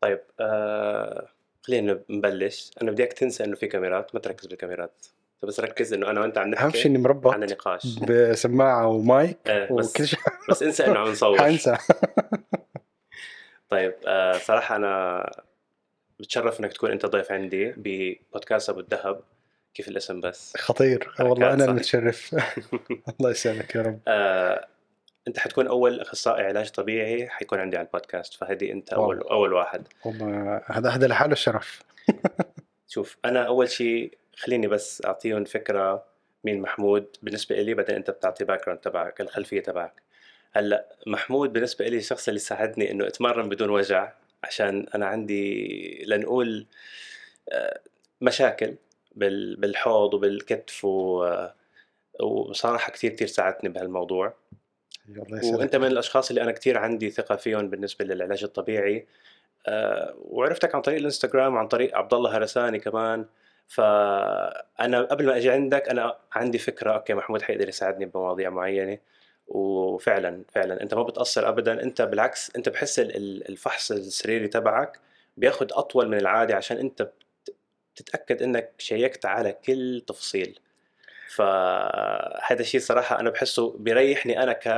طيب آه خلينا نبلش. أنا بدي اياك تنسى إنه في كاميرات ما تركز بالكاميرات. بس ركز إنه أنا وأنت عم أهم نحكي شيء إني مربط عن نقاش. بسماعة ومايك آه بس وكل شيء. بس انسى إنه عم نصور حنسى. طيب آه صراحة أنا بتشرف إنك تكون أنت ضيف عندي ببودكاست أبو الذهب كيف الاسم بس؟ خطير. والله أنا. المتشرف الله يسلمك يا رب. آه أنت حتكون أول أخصائي علاج طبيعي حيكون عندي على البودكاست فهذه أنت. اول أول واحد. والله هذا هذا لحاله شرف شوف أنا أول شيء خليني بس أعطيهم فكرة مين محمود بالنسبة لي بعدين أنت بتعطي background تبعك الخلفية تبعك. هلأ محمود بالنسبة لي الشخص اللي ساعدني إنه أتمرن بدون وجع عشان أنا عندي لنقول آه، مشاكل بال- بالحوض وبالكتف آه، وصراحة كثير كثير ساعدتني بهالموضوع. وأنت من الأشخاص اللي أنا كثير عندي ثقة فيهم بالنسبة للعلاج الطبيعي. أه وعرفتك عن طريق الإنستغرام وعن طريق عبد الله هرساني كمان. فأنا قبل ما أجي عندك أنا عندي فكرة أوكي محمود حيقدر يساعدني بمواضيع معينة. وفعلا فعلا أنت ما بتأثر ابدا. أنت بالعكس أنت بحس ال- ال- الفحص السريري تبعك بياخد أطول من العادي عشان أنت بت- تتاكد إنك شيكت على كل تفصيل. فهذا الشيء صراحة أنا بحسه بيريحني أنا ك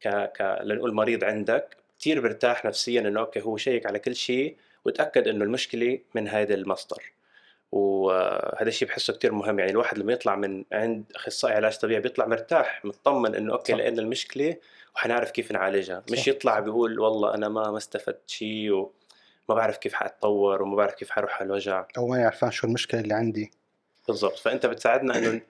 ك ك لنقول مريض عندك كثير برتاح نفسيا إنه okay هو شيك على كل شيء وتأكد إنه المشكلة من هذا المصدر وهذا الشيء بحسه كثير مهم يعني الواحد لما يطلع من عند أخصائي علاج طبيعي بيطلع مرتاح مطمن إنه okay. لقينا المشكلة وحنعرف كيف نعالجها مش صح. يطلع بيقول والله أنا ما ما استفدت شيء وما بعرف كيف حأتطور وما بعرف كيف حروح على الوجع أو ما يعرفان شو المشكلة اللي عندي بالضبط فأنت بتساعدنا إنه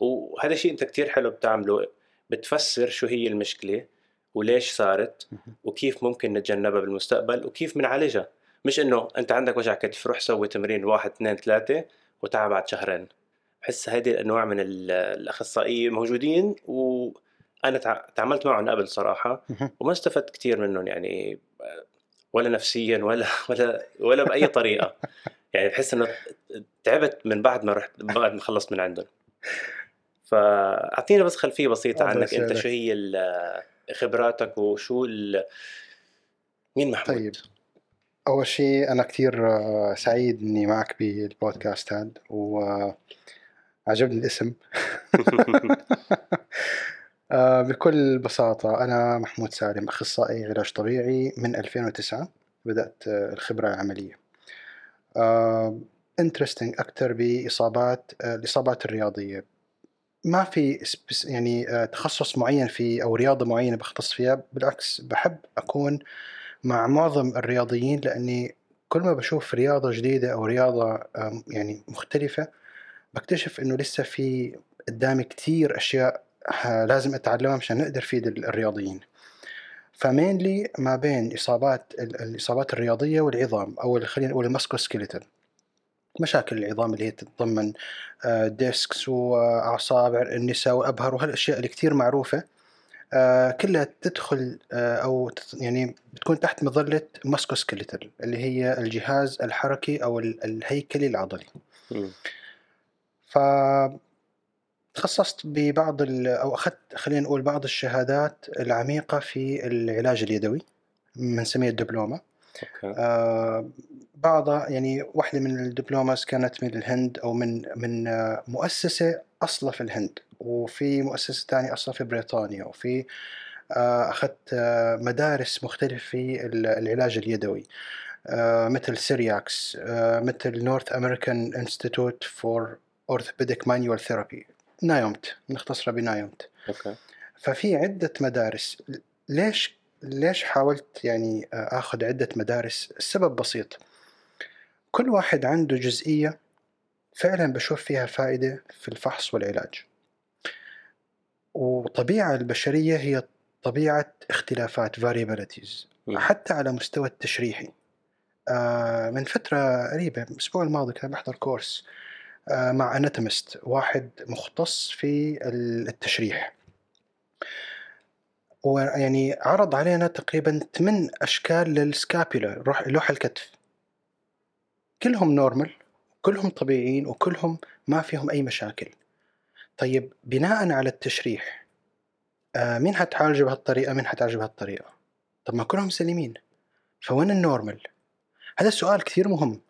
وهذا شيء أنت كتير حلو بتعمله بتفسر شو هي المشكلة وليش صارت. وكيف ممكن نتجنبها بالمستقبل وكيف بنعالجها مش إنه أنت عندك وجع كتف روح سوي تمرين واحد اثنين ثلاثة وتعال بعد شهرين بحس هذه الأنواع من ال- الاخصائيين موجودين وأنا تع- تعاملت معهم قبل صراحة. وما استفدت كثير منهم يعني ولا نفسيا ولا ولا ولا بأي طريقة يعني بحس إنه تعبت من بعد ما رحت بعد ما خلصت من عندهم فاعطينا بس خلفية بسيطة عنك أنت. شو هي خبراتك وشو ال- مين محمود؟ طيب أول شيء أنا كثير آه، سعيد إني معك بالبودكاست هذا وعجبني الاسم آه، بكل بساطة أنا محمود سالم أخصائي علاج طبيعي من 2009 بدأت آه، الخبرة العملية انترستنج أكثر بإصابات آه، الإصابات الرياضية. ما في يعني آه، تخصص معين في أو رياضة معينة بختص فيها بالعكس بحب أكون مع معظم الرياضيين لأني كل ما بشوف رياضة جديدة أو رياضة آم، يعني مختلفة بكتشف إنه لسه في قدامي كتير أشياء ه- لازم أتعلمها مشان نقدر نفيد ال- الرياضيين. ف mainly ما بين إصابات ال- الإصابات الرياضية والعظام ال- خلينا نقول ال musculoskeletal مشاكل العظام اللي هي تتضمن آه، discs وأعصاب النساء وأبهر وهالأشياء اللي كتير معروفة آه، كلها تدخل آه، أو يعني بتكون تحت مظلة musculoskeletal اللي هي الجهاز الحركي أو ال- الهيكلي العضلي. ف تخصصت ببعض ال- أو أخذت خلينا نقول بعض الشهادات العميقة في العلاج اليدوي بنسميها الدبلومة. أوكي. آه، بعضها يعني واحدة من ال diplomas كانت من الهند أو من من آه، مؤسسة أصلا في الهند وفي مؤسسة ثانية أصلا في بريطانيا وفي آه، أخذت آه، مدارس مختلفة في ال- العلاج اليدوي. آه، مثل سيرياكس آه، مثل North American Institute for Orthopedic Manual Therapy NAIOMT نختصرها ب NAIOMT. أوكي. ففي عدة مدارس. ليش ليش حاولت يعني آخذ عدة مدارس؟ السبب بسيط. كل واحد عنده جزئية فعلا بشوف فيها فائدة في الفحص والعلاج. وطبيعة البشرية هي طبيعة اختلافات variabilities. حتى على مستوى التشريحي. آه، من فترة قريبة الأسبوع الماضي كان بحضر course. آه، مع anatomist واحد مختص في التشريح. ويعني عرض علينا تقريبا ثمان أشكال لل scapula لوح الكتف. كلهم normal كلهم طبيعيين وكلهم ما فيهم أي مشاكل. طيب بناء على التشريح آه مين حتعالجه بهالطريقة؟ مين حتعالجه بهالطريقة؟ طب ما كلهم سليمين. فوين ال normal هذا سؤال كثير مهم.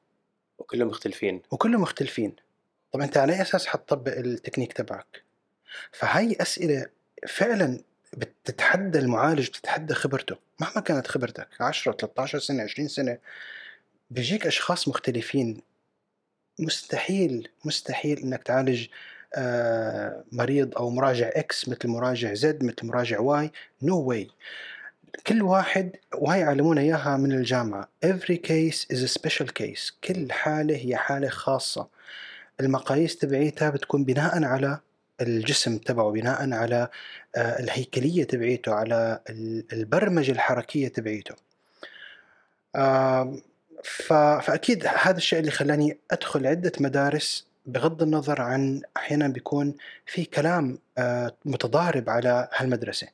وكلهم مختلفين. وكلهم مختلفين. طب أنت على أساس حتطبق التكنيك تبعك؟ فهاي أسئلة فعلا بتتحدى المعالج بتتحدى خبرته. مهما كانت خبرتك 10 13 سنة 20 سنة بيجيك أشخاص مختلفين. مستحيل مستحيل إنك تعالج آه، مريض أو مراجع X مثل مراجع Z مثل مراجع Y نو no واي كل واحد وهي يعلمونا إياها من الجامعة. Every case is a special case. كل حالة هي حالة خاصة. المقاييس تبعيتها بتكون بناء على الجسم تبعه بناء على آه، الهيكلية تبعيته على البرمجة الحركية تبعيته. فأكيد هذا الشيء اللي خلاني أدخل عدة مدارس بغض النظر عن أحيانا بيكون في كلام آه، متضارب على هالمدرسة.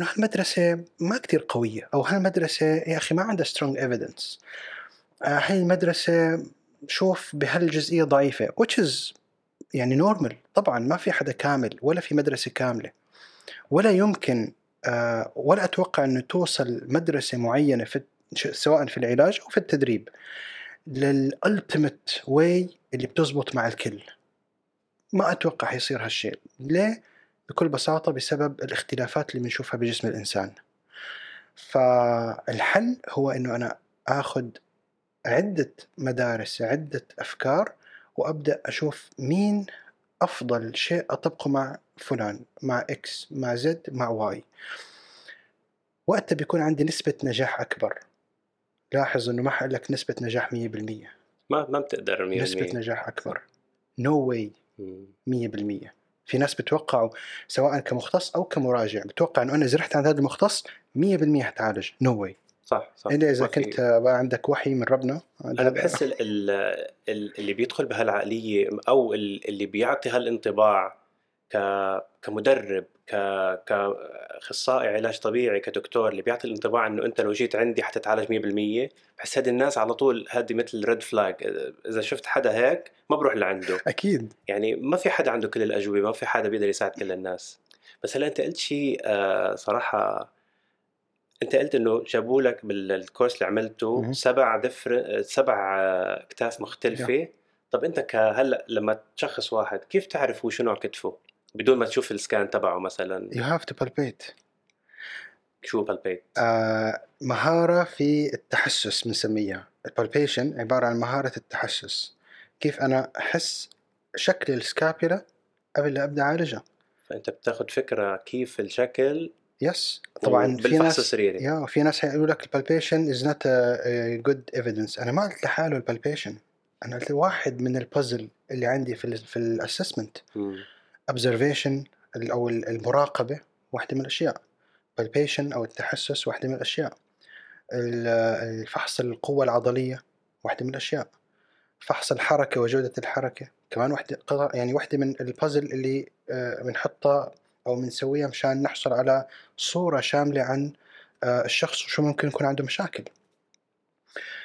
إنه هالمدرسة ما كتير قوية أو هالمدرسة يا أخي ما عندها strong evidence هاي المدرسة شوف بهالجزئية ضعيفة which is يعني normal طبعا ما في حدا كامل ولا في مدرسة كاملة. ولا يمكن آه، ولا أتوقع إنه توصل مدرسة معينة في سواء في العلاج أو في التدريب لل ultimate way اللي بتزبط مع الكل. ما أتوقع حيصير هالشيء. ليه؟ بكل بساطة بسبب الاختلافات اللي بنشوفها بجسم الإنسان. فالحل هو إنه أنا آخذ عدة مدارس عدة أفكار وأبدأ أشوف مين أفضل شيء أطبقه مع فلان مع X مع Z مع Y. وقتها بيكون عندي نسبة نجاح أكبر. لاحظ إنه ما حقول لك نسبة نجاح 100% ما ما بتقدر 100% نسبة نجاح أكبر. نو no واي 100% في ناس بتوقعوا سواء كمختص أو كمراجع بتوقع إنه أنا إذا رحت عند هذا المختص 100% حتعالج. نو no واي صح صح. الا إذا كنت بقى عندك وحي من ربنا أنا بحس ال ال اللي بيدخل بهالعقلية أو اللي بيعطي هالانطباع كمدرب كأخصائي علاج طبيعي كدكتور اللي بيعطي الانطباع إنه أنت لو جيت عندي حتتعالج 100% بحس هذه الناس على طول هذه مثل red flag إذا شفت حدا هيك ما بروح لعنده. أكيد. يعني ما في حدا عنده كل الأجوبة ما في حدا بيقدر يساعد كل الناس. بس هلا أنت قلت شيء آه، صراحة انت قلت انه جابوا لك بال course اللي عملته سبع different سبع اكتاف مختلفة. طب انت كهلا لما تشخص واحد كيف تعرف هو شو نوع كتفه؟ بدون ما تشوف السكان تبعه مثلا. you have to palpate شو palpate؟ آه مهارة في التحسس بنسميها. ال palpation عبارة عن مهارة التحسس. كيف أنا أحس شكل ال scapula قبل لا أبدأ أعالجها؟ فأنت بتاخذ فكرة كيف الشكل yes طبعا في ناس السريري yeah في ناس حيقولوا لك ال palpation is not good evidence أنا ما قلت لحاله ال palpation أنا قلت واحد من البازل اللي عندي في ال في ال assessment observation أو المراقبة واحدة من الأشياء. Palpation أو التحسس واحدة من الأشياء. الفحص القوة العضلية واحدة من الأشياء. فحص الحركة وجودة الحركة. كمان واحدة يعني واحدة من البازل اللي آه، بنحطها أو بنسويها مشان نحصل على صورة شاملة عن آه، الشخص وشو ممكن يكون عنده مشاكل.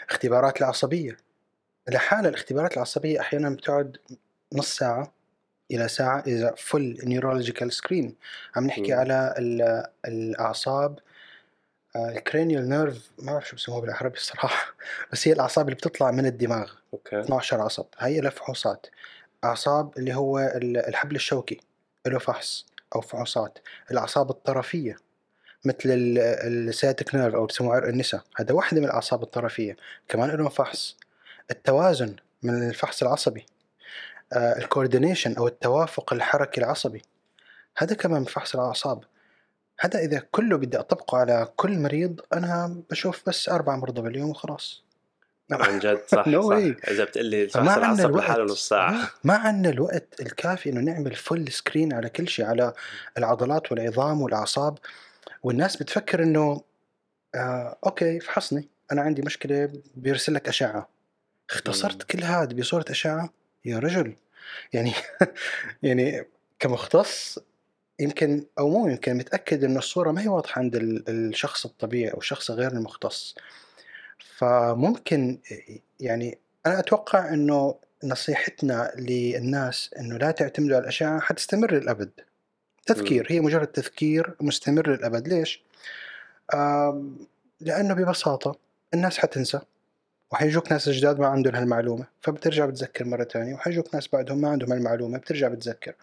اختبارات العصبية. لحالها الاختبارات العصبية أحيانا بتقعد نص ساعة إلى ساعة إذا full neurological screen عم نحكي م. على الأعصاب ال cranial nerve ما بعرف شو بسموها بالعربي الصراحة بس هي الأعصاب اللي بتطلع من الدماغ. أوكي. 12 عصب. هي لها فحوصات أعصاب اللي هو الحبل الشوكي له فحص أو فحوصات الأعصاب الطرفية مثل ال sciatic nerve أو تسموه عرق النساء هذا واحدة من الأعصاب الطرفية كمان له فحص. التوازن من الفحص العصبي آه، ال coordination أو التوافق الحركي العصبي هذا كمان من فحص الأعصاب. هذا إذا كله بدي أطبقه على كل مريض أنا بشوف بس أربع مرضى باليوم وخلاص. عن جد. صح no صح. إذا بتقول لي الفحص العصب لحاله نص ساعة. ما عندنا الوقت الكافي إنه نعمل full screen على كل شيء على العضلات والعظام والأعصاب. والناس بتفكر إنه آه أوكي فحصني. أنا عندي مشكلة بيرسل لك أشعة. اختصرت كل هذا بصورة أشعة؟ يا رجل. يعني يعني كمختص يمكن أو مو يمكن متأكد إنه الصورة ما هي واضحة عند الشخص الطبيعي أو الشخص غير المختص. فممكن يعني أنا أتوقع إنه نصيحتنا للناس إنه لا تعتمدوا على الاشعه حتستمر للأبد. تذكير هي مجرد تذكير مستمر للأبد. ليش؟ لأنه ببساطة الناس حتنسى وحيجوك ناس جداد ما عندهم هالمعلومة فبترجع بتذكر مرة ثانية وحيجوك ناس بعدهم ما عندهم هالمعلومة بترجع بتذكر.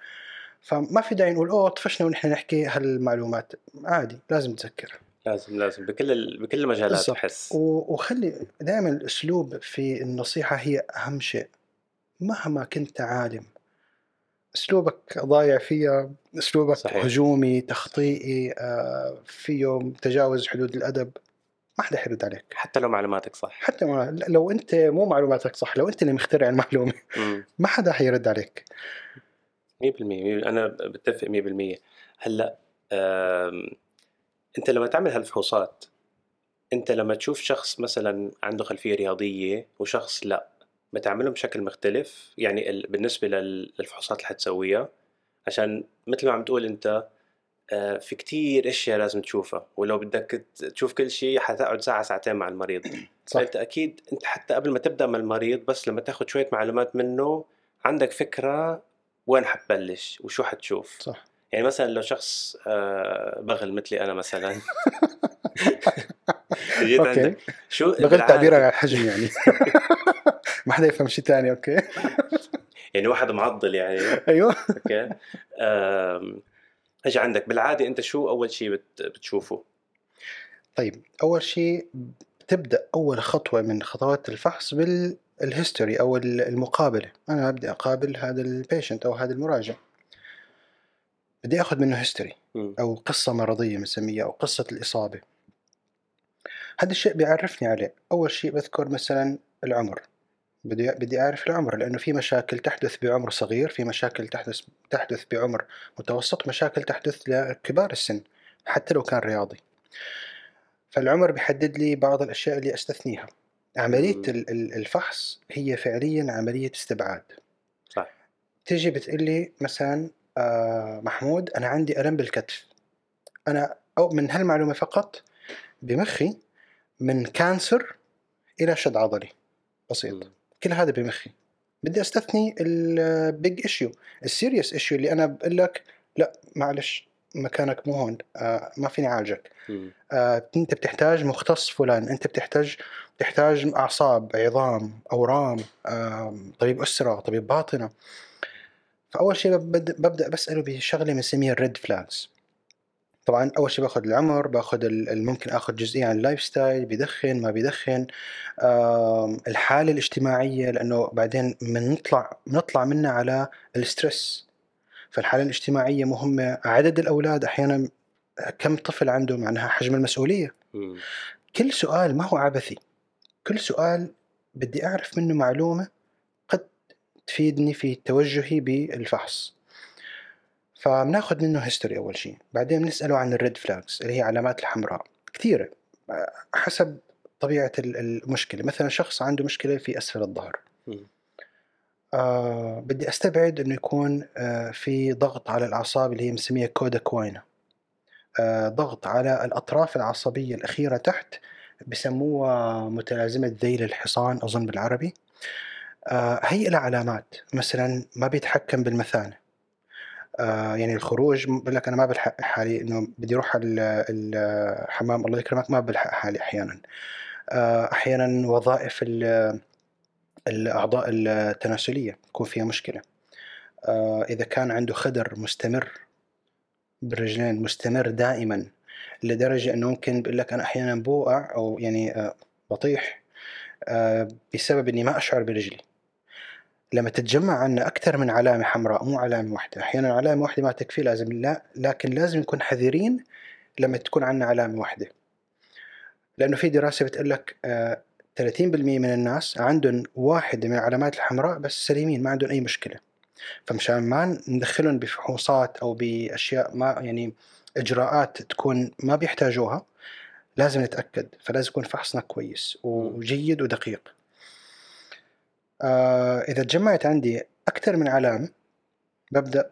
فما في داعي نقول أوه طفشنا ونحن نحكي هالمعلومات. عادي لازم تذكر. لازم لازم بكل. بكل المجالات. بحس وخلي دائما الأسلوب في النصيحة هي أهم شيء مهما كنت عالم أسلوبك ضايع فيها أسلوبك صحيح. هجومي تخطيئي آه، فيه تجاوز حدود الأدب ما حدا حيرد عليك حتى لو معلوماتك صح حتى ما لو أنت مو معلوماتك صح لو أنت اللي مخترع المعلومة. ما حدا حيرد عليك 100% أنا بتفق 100% هلأ أنت لما تعمل هالفحوصات أنت لما تشوف شخص مثلا عنده خلفية رياضية وشخص لا بتعملهم بشكل مختلف؟ يعني ال- بالنسبة لل- للفحوصات اللي حتسويها؟ عشان مثل ما عم تقول أنت آه، في كتير أشياء لازم تشوفها ولو بدك تشوف كل شيء حتقعد ساعة ساعتين مع المريض. صح. فأنت أكيد أنت حتى قبل ما تبدأ مع المريض بس لما تاخذ شوية معلومات منه عندك فكرة وين حتبلش وشو حتشوف. صح. يعني مثلا لو شخص آه، بغل مثلي أنا مثلا. جيت عندك. شو بغير بالعادة- تعبير على الحجم يعني. ما حدا يفهم شيء ثاني أوكي. يعني واحد معضل يعني. أيوه. أوكي. أجي عندك؟ بالعادة أنت شو أول شيء بت- بتشوفه؟ طيب أول شيء بتبدأ أول خطوة من خطوات الفحص بال history أو ال- المقابلة. أنا بدي أقابل هذا ال patient أو هذا المراجع. بدي آخذ منه history. أو قصة مرضية بنسميها أو قصة الإصابة. هذا الشيء بيعرفني عليه. أول شيء بذكر مثلا العمر. بدي بدي أعرف العمر لأنه في مشاكل تحدث بعمر صغير في مشاكل تحدث تحدث بعمر متوسط مشاكل تحدث لكبار السن حتى لو كان رياضي. فالعمر بيحدد لي بعض الأشياء اللي أستثنيها. عملية الفحص هي فعليا عملية استبعاد. صح. تيجي بتقول لي مثلا آه محمود أنا عندي ألم بالكتف. أنا أو من هالمعلومة فقط بمخي من cancer إلى شد عضلي. بسيط. كل هذا بمخي. بدي أستثني ال big issue ال serious issue اللي أنا بقول لك لا معلش مكانك مو هون. آه ما فيني أعالجك. آه أنت بتحتاج مختص فلان أنت بتحتاج بتحتاج أعصاب عظام أورام آه طبيب أسرة طبيب باطنة. فأول شيء ببدا, ببدأ بسأله بشغلة بنسميها ال red flags طبعا أول شيء بأخذ العمر بأخذ ممكن أخذ جزئية عن ال lifestyle بيدخن ما بيدخن آم، الحالة الاجتماعية لأنه بعدين بنطلع بنطلع منها على ال stress فالحالة الاجتماعية مهمة. عدد الأولاد أحيانا كم طفل عنده معناها حجم المسؤولية. مم. كل سؤال ما هو عبثي. كل سؤال بدي أعرف منه معلومة قد تفيدني في توجهي بالفحص. فبناخذ منه history أول شيء بعدين بنسأله عن ال red flags اللي هي علامات الحمراء. كثيرة. آه، حسب طبيعة ال- المشكلة. مثلا شخص عنده مشكلة في أسفل الظهر. آه بدي أستبعد إنه يكون آه في ضغط على الأعصاب اللي هي بنسميها cauda equina آه ضغط على الأطراف العصبية الأخيرة تحت بسموها متلازمة ذيل الحصان أظن بالعربي. آه هي لها علامات. مثلا ما بيتحكم بالمثانة. آه يعني الخروج بقول لك أنا ما بلحق حالي إنه بدي أروح ال- ال- الحمام الله يكرمك ما بلحق حالي أحيانا. آه أحيانا وظائف ال- الأعضاء التناسلية يكون فيها مشكلة. آه، إذا كان عنده خدر مستمر بالرجلين مستمر دائما لدرجة أنه ممكن بيقول لك أنا أحيانا بوقع أو يعني آه، بطيح آه، بسبب أني ما أشعر برجلي. لما تتجمع عنا أكثر من علامة حمراء مو علامة واحدة. أحيانا علامة واحدة ما تكفي لازم لا لكن لازم نكون حذرين لما تكون عنا علامة واحدة. لأنه في دراسة بتقول لك آه، 30% من الناس عندهم واحدة من العلامات الحمراء بس سليمين ما عندهم أي مشكلة. فمشان ما ندخلهم بفحوصات أو بأشياء ما يعني إجراءات تكون ما بيحتاجوها لازم نتأكد. فلازم يكون فحصنا كويس وجيد ودقيق. آه إذا تجمعت عندي أكثر من علامة ببدأ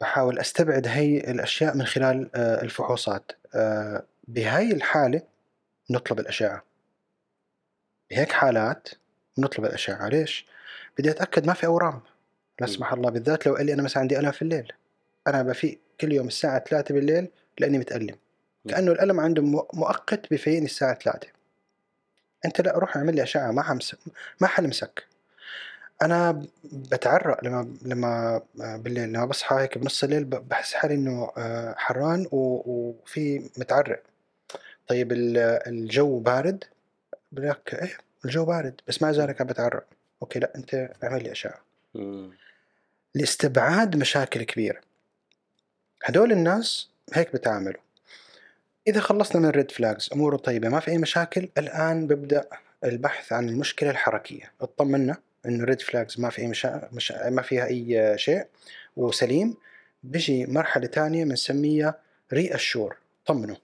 بحاول أستبعد هي الأشياء من خلال آه الفحوصات. آه بهاي الحالة نطلب الأشعة. بهيك حالات بنطلب الأشعة. ليش؟ بدي أتأكد ما في أورام. لا. سمح الله بالذات لو قال لي أنا مثلا عندي ألم في الليل. أنا بفيق كل يوم الساعة 3 بالليل لأني متألم. مم. كأنه الألم عنده مؤقت بفيقني الساعة 3 أنت لا روح اعمل لي أشعة ما حمسك ما حلمسك. أنا بتعرق لما لما بالليل لما بصحى هيك بنص الليل بحس حالي إنه آه، حران وفي متعرق. طيب ال- الجو بارد؟ بقول لك إيه الجو بارد بس مع ذلك عم بتعرق. okay لا أنت اعمل لي اشعه. لاستبعاد مشاكل كبيرة. هدول الناس هيك بتعاملوا. إذا خلصنا من ال red flags أموره طيبة ما في أي مشاكل؟ الآن ببدأ البحث عن المشكلة الحركية. اطمنا. إنه red flags ما في أي مشا... مشا... ما فيها أي شيء وسليم بيجي مرحلة ثانية بنسميها reassure طمنه.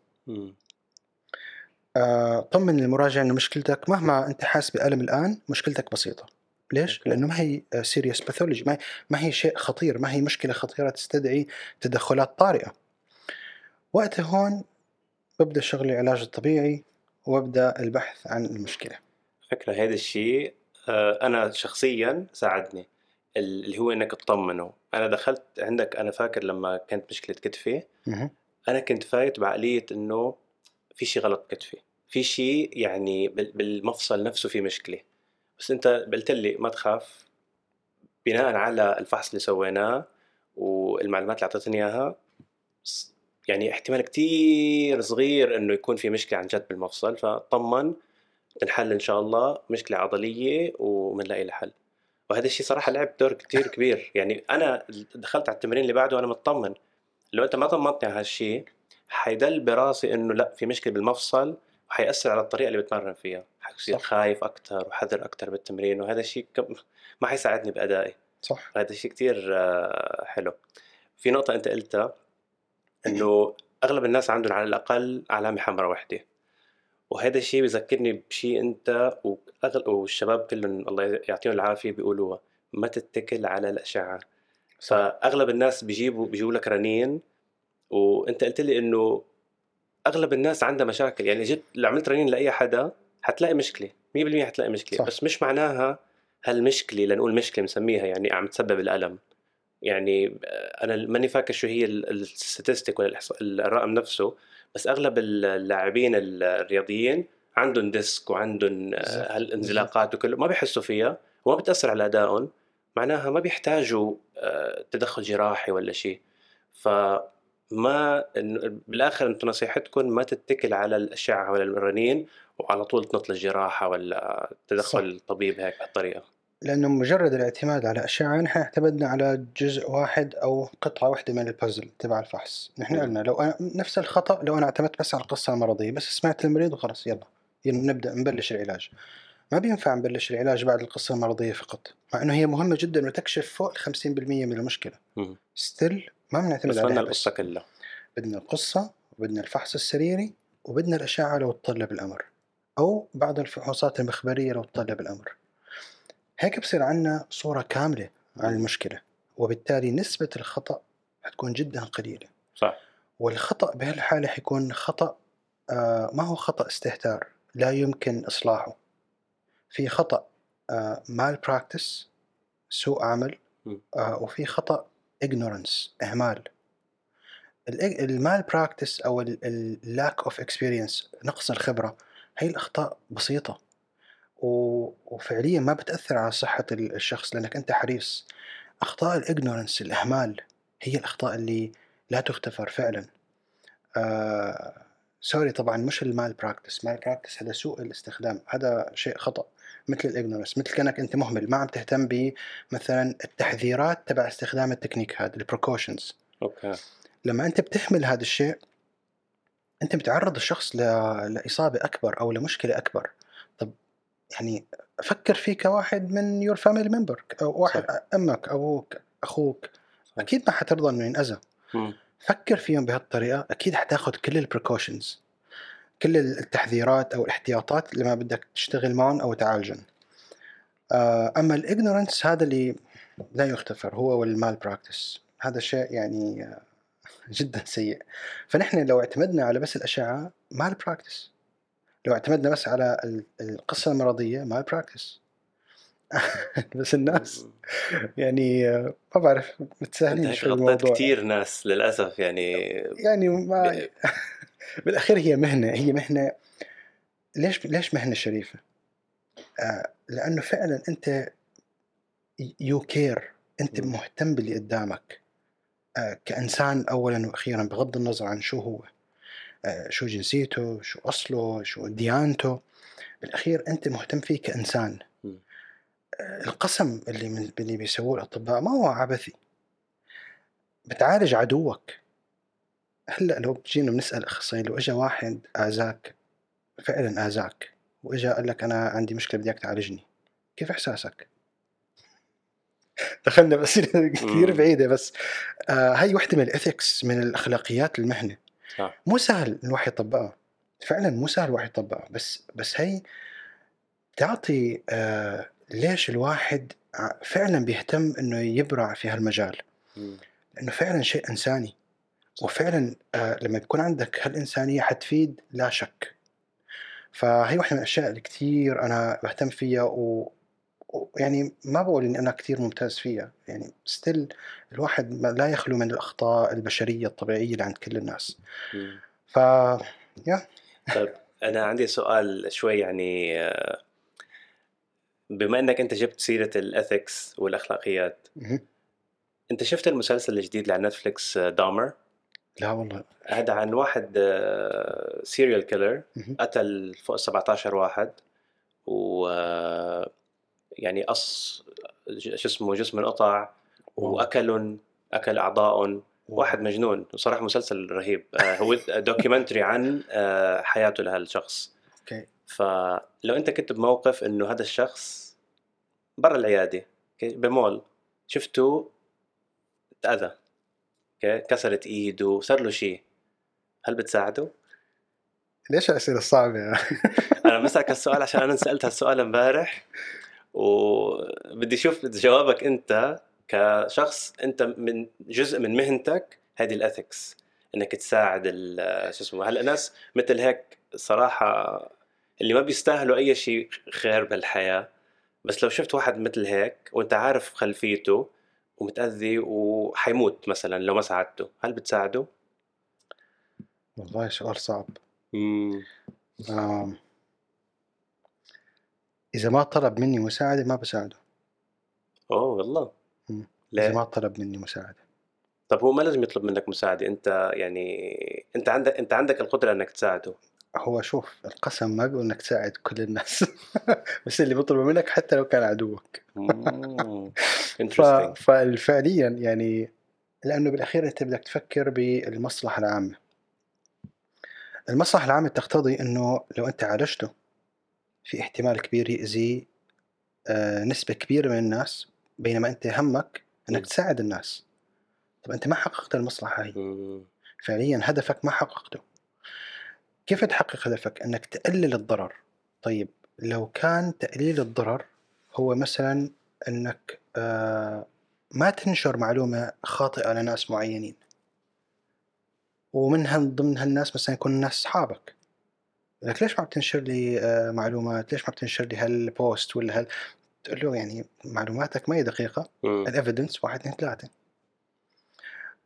آه، طمن المراجع إنه مشكلتك مهما أنت حاسس بألم الآن مشكلتك بسيطة ليش؟ okay. لأنه ما هي serious pathology ما, ما هي شيء خطير ما هي مشكلة خطيرة تستدعي تدخلات طارئة وقتها هون ببدأ شغل العلاج الطبيعي وأبدأ البحث عن المشكلة فكرة هذا الشيء آه، أنا شخصيا ساعدني ال- اللي هو إنك تطمنه. أنا دخلت عندك أنا فاكر لما كانت مشكلة كتفي. أنا كنت فايت بعقلية إنه في شيء غلط بكتفي. في شيء يعني بال- بالمفصل نفسه في مشكلة. بس أنت قلت لي ما تخاف بناء على الفحص اللي سويناه والمعلومات اللي أعطيتني إياها س- يعني احتمال كتير صغير إنه يكون في مشكلة عن جد بالمفصل. فطمن تنحل إن شاء الله مشكلة عضلية وبنلاقي لها حل. وهذا الشيء صراحة لعب دور كتير كبير. يعني أنا دخلت على التمرين اللي بعده وأنا مطمن. لو أنت ما طمنتني على هالشيء حيدل براسي إنه لأ في مشكلة بالمفصل وحيأثر على الطريقة اللي بتمرن فيها. حصير. خايف أكثر وحذر أكثر بالتمرين وهذا الشيء كم- ما حيساعدني بأدائي. صح. هذا الشيء كتير آه، حلو. في نقطة أنت قلتها إنه أغلب الناس عندهم على الأقل علامة حمراء وحدة. وهذا الشيء بذكرني بشيء أنت وأغل... والشباب كلهم الله يعطيهم العافية بيقولوها ما تتكل على الأشعة. فأغلب الناس بيجيبوا بيجيبوا لك رنين وأنت قلت لي إنه أغلب الناس عندها مشاكل. يعني جيت لو عملت رنين لأي حدا حتلاقي مشكلة 100% حتلاقي مشكلة. صح. بس مش معناها هالمشكلة لنقول مشكلة مسميها يعني عم تسبب الألم. يعني أنا ماني فاكر شو هي ال statistic ولا الرقم نفسه. بس أغلب اللاعبين الرياضيين عندهم ديسك وعندهم آه،. هالانزلاقات وكله ما بيحسوا فيها وما بتأثر على أدائهم معناها ما بيحتاجوا آه، تدخل جراحي ولا شيء. فما بالآخر أنتم نصيحتكم ما تتكل على الأشعة ولا الرنين وعلى طول تنط للجراحة ولا تدخل طبيب هيك بهالطريقة. لأنه مجرد الاعتماد على اشعه نحن اعتمدنا على جزء واحد أو قطعة واحدة من البازل تبع الفحص. نحن مم. قلنا لو أنا نفس الخطأ لو أنا اعتمدت بس على القصة المرضية بس سمعت المريض وخلص يلا. يلا نبدأ نبلش العلاج. ما بينفع نبلش العلاج بعد القصة المرضية فقط مع إنه هي مهمة جدا وتكشف فوق ال 50% من المشكلة. مم. ستيل ما بنعتمد عليها بدنا بس. القصة كلها. بدنا القصة وبدنا الفحص السريري وبدنا الأشعة لو تطلب الأمر أو بعض الفحوصات المخبرية لو تطلب الأمر. هيك بصير عنا صورة كاملة عن المشكلة وبالتالي نسبة الخطأ حتكون جدا قليلة. صح. والخطأ بهالحالة حيكون خطأ آه ما هو خطأ استهتار لا يمكن إصلاحه. في خطأ آه malpractice سوء عمل. آه وفي خطأ ignorance إهمال. ال- ال malpractice أو ال lack of experience نقص الخبرة هي الأخطاء بسيطة. و- وفعليا ما بتأثر على صحة ال- الشخص لأنك أنت حريص. أخطاء ال ignorance الإهمال هي الأخطاء اللي لا تغتفر فعلا. آه sorry طبعا مش ال malpractice malpractice هذا سوء الاستخدام. هذا شيء خطأ. مثل ال ignorance مثل كأنك أنت مهمل. ما عم تهتم بمثلا التحذيرات تبع استخدام التكنيك هذا ال precautions okay. لما أنت بتهمل هذا الشيء أنت بتعرض الشخص ل... لإصابة أكبر أو لمشكلة أكبر. يعني فكر فيه كواحد من your family member أو واحد صح. أمك أبوك أخوك صح. أكيد ما حترضى إنه ينأذى. فكر فيهم بهالطريقة أكيد حتاخذ كل ال precautions كل التحذيرات أو الاحتياطات لما بدك تشتغل معهم أو تعالجهم آه، أما ال ignorance هذا اللي لا يغتفر هو وال malpractice هذا شيء يعني آه، جدا سيء فنحن لو اعتمدنا على بس الاشعه malpractice لو اعتمدنا بس على ال- القصة المرضية malpractice بس الناس. يعني ما بعرف متساهلين شوي غطيت الموضوع. كثير ناس للأسف يعني. يعني ما بالأخير هي مهنة هي مهنة. ليش ليش مهنة شريفة؟ آه، لأنه فعلا أنت you care أنت. مهتم باللي قدامك. آه، كإنسان اولا وأخيرا بغض النظر عن شو هو. شو جنسيته شو أصله شو ديانته بالأخير أنت مهتم فيه كإنسان مم. آه، القسم اللي من اللي بيسووه الأطباء ما هو عبثي بتعالج عدوك هلأ لو بتجينا بنسأل أخصائيين لو اجى واحد آذاك فعلا آذاك وإجا قال لك أنا عندي مشكلة بدي إياك تعالجني كيف إحساسك؟ دخلنا باسئله كثير. بعيدة بس آه هاي وحدة من الإثكس من الأخلاقيات المهنة مو سهل الواحد يطبقها. فعلا مو سهل الواحد يطبقها. بس بس هي تعطي آه ليش الواحد ع- فعلا بيهتم إنه يبرع في هالمجال. لأنه فعلا شيء إنساني. وفعلا آه لما بيكون عندك هالإنسانية حتفيد لا شك. فهي واحدة من الأشياء اللي كثير أنا بهتم فيها و ويعني ما بقول إني أنا كثير ممتاز فيها يعني still الواحد ما- لا يخلو من الأخطاء البشرية الطبيعية اللي عند كل الناس مم. ف طيب أنا عندي سؤال شوي يعني آه، بما إنك أنت جبت سيرة ال ethics والأخلاقيات. أنت شفت المسلسل الجديد على نتفليكس آه، دامر لا والله هذا عن واحد serial killer مهم. قتل فوق 17 واحد و آه، يعني قص شو اسمه جسم انقطع واكلهم أكل اعضائهم واحد مجنون. صراحة مسلسل رهيب. آه، هو documentary عن آه، حياته لهالشخص. okay. فلو أنت كنت بموقف إنه هذا الشخص برا العيادة okay، بمول شفته تأذى أوكي، كسرت إيده صار له شيء هل بتساعده؟ ليش الأسئلة الصعبة أنا بسالك هالسؤال عشان أنا سألت هالسؤال امبارح. وبدي أشوف جوابك أنت كشخص أنت من جزء من مهنتك هذه الاثكس إنك تساعد ال- شو اسمه هلأ ناس مثل هيك صراحة اللي ما بيستاهلوا أي شيء خير بالحياة بس لو شفت واحد مثل هيك وأنت عارف خلفيته ومتأذي وحيموت مثلا لو ما ساعدته هل بتساعده؟ والله سؤال صعب. امم إذا ما طلب مني مساعدة ما بساعده. أوه والله. مم. ليه؟ ما طلب مني مساعدة. طب هو ما لازم يطلب منك مساعدة أنت يعني أنت عندك أنت عندك القدرة إنك تساعده. هو شوف القسم ما بيقول إنك تساعد كل الناس. بس اللي بيطلبه منك حتى لو كان عدوك. ف... ففعليا يعني لأنه بالأخير أنت بدك تفكر بالمصلحة العامة. المصلحة العامة تقتضي إنه لو أنت عالجته في احتمال كبير يأذي آه، نسبة كبيرة من الناس بينما أنت همك إنك مم. تساعد الناس. طب أنت ما حققت المصلحة هي. فعليا هدفك ما حققته. كيف تحقق هدفك؟ إنك تقلل الضرر. طيب لو كان تقليل الضرر هو مثلا إنك آه، ما تنشر معلومة خاطئة لناس معينين. ومنها ضمن هالناس مثلا يكون الناس أصحابك. لك ليش ما بتنشر لي آه، معلومات؟ ليش ما بتنشر لي هال post ولا هال؟ تقول له يعني معلوماتك ما هي دقيقة مم. ال evidence واحد اثنين ثلاثة.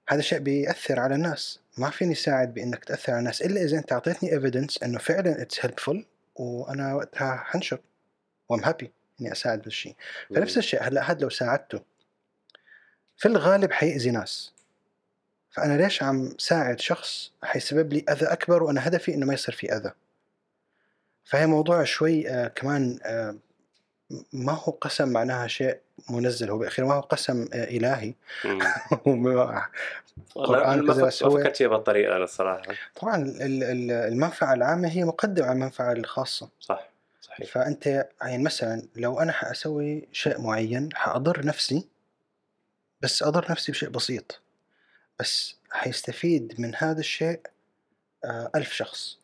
هذا الشيء بيأثر على الناس. ما فيني ساعد بإنك تأثر على الناس إلا إذا أنت أعطيتني evidence إنه فعلا it's helpful وأنا وقتها حنشر و I'm happy إني أساعد بالشيء. فنفس الشيء هلا هذا لو ساعدته. في الغالب حيأذي ناس. فأنا ليش عم ساعد شخص حيسبب لي أذى أكبر وأنا هدفي إنه ما يصير في أذى؟ فهي موضوع شوي آه كمان آه ما هو قسم معناها شيء منزل هو بالاخير ما هو قسم آه إلهي. ما كذا ما فكرت فيها أنا الصراحة. طبعا ال- ال- المنفعة العامة هي مقدمه على المنفعة الخاصة. صح صحيح. فأنت يعني مثلا لو أنا حأسوي شيء معين حأضر نفسي بس أضر نفسي بشيء بسيط. بس حيستفيد من هذا الشيء آه، ألف شخص.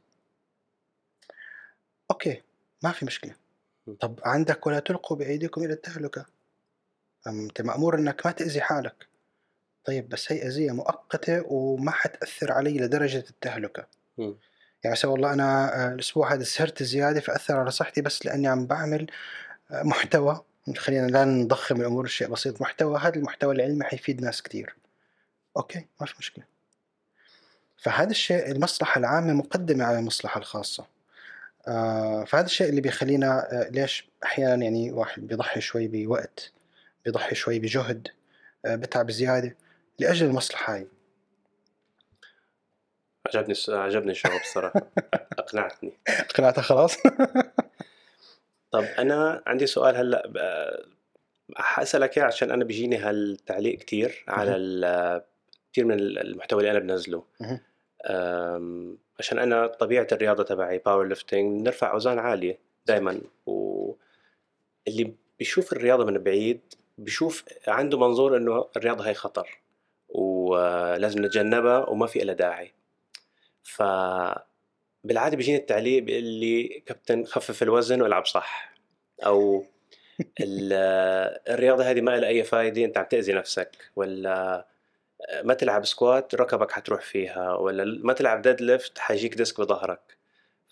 okay ما في مشكلة. طب عندك ولا تلقوا بأيديكم إلى التهلكة؟ أنت مأمور أنك ما تأذي حالك. طيب بس هي أذية مؤقتة وما حتأثر علي لدرجة التهلكة. مم. يعني مثلا والله أنا آه، الأسبوع هذا سهرت زيادة فأثر على صحتي بس لأني عم بعمل آه، محتوى. خلينا لا نضخم الأمور الشيء بسيط. محتوى هذا المحتوى العلمي حيفيد ناس كتير. okay ما في مشكلة. فهذا الشيء المصلحة العامة مقدمة على المصلحة الخاصة. فهذا الشيء اللي بيخلينا آه، ليش أحيانا يعني واحد بيضحي شوي بوقت بيضحي شوي بجهد آه، بتعب زيادة لأجل المصلحة هاي. عجبني عجبني الجواب الصراحة. أقنعتني. اقنعتها خلاص؟ طب أنا عندي سؤال هلأ حاسالك إياه عشان أنا بيجيني هالتعليق كثير على كثير من المحتوى اللي أنا بنزله. عشان أنا طبيعة الرياضة تبعي powerlifting نرفع أوزان عالية دائما واللي بيشوف الرياضة من بعيد بيشوف عنده منظور إنه الرياضة هي خطر ولازم نتجنبها وما في لها داعي. ف بالعادة بيجيني التعليق بيقول لي كابتن خفف الوزن والعب صح. أو ال- الرياضة هذه ما لها أي فايدة أنت عم تأذي نفسك ولا ما تلعب squat ركبك حتروح فيها ولا ما تلعب deadlift حيجيك disc بظهرك.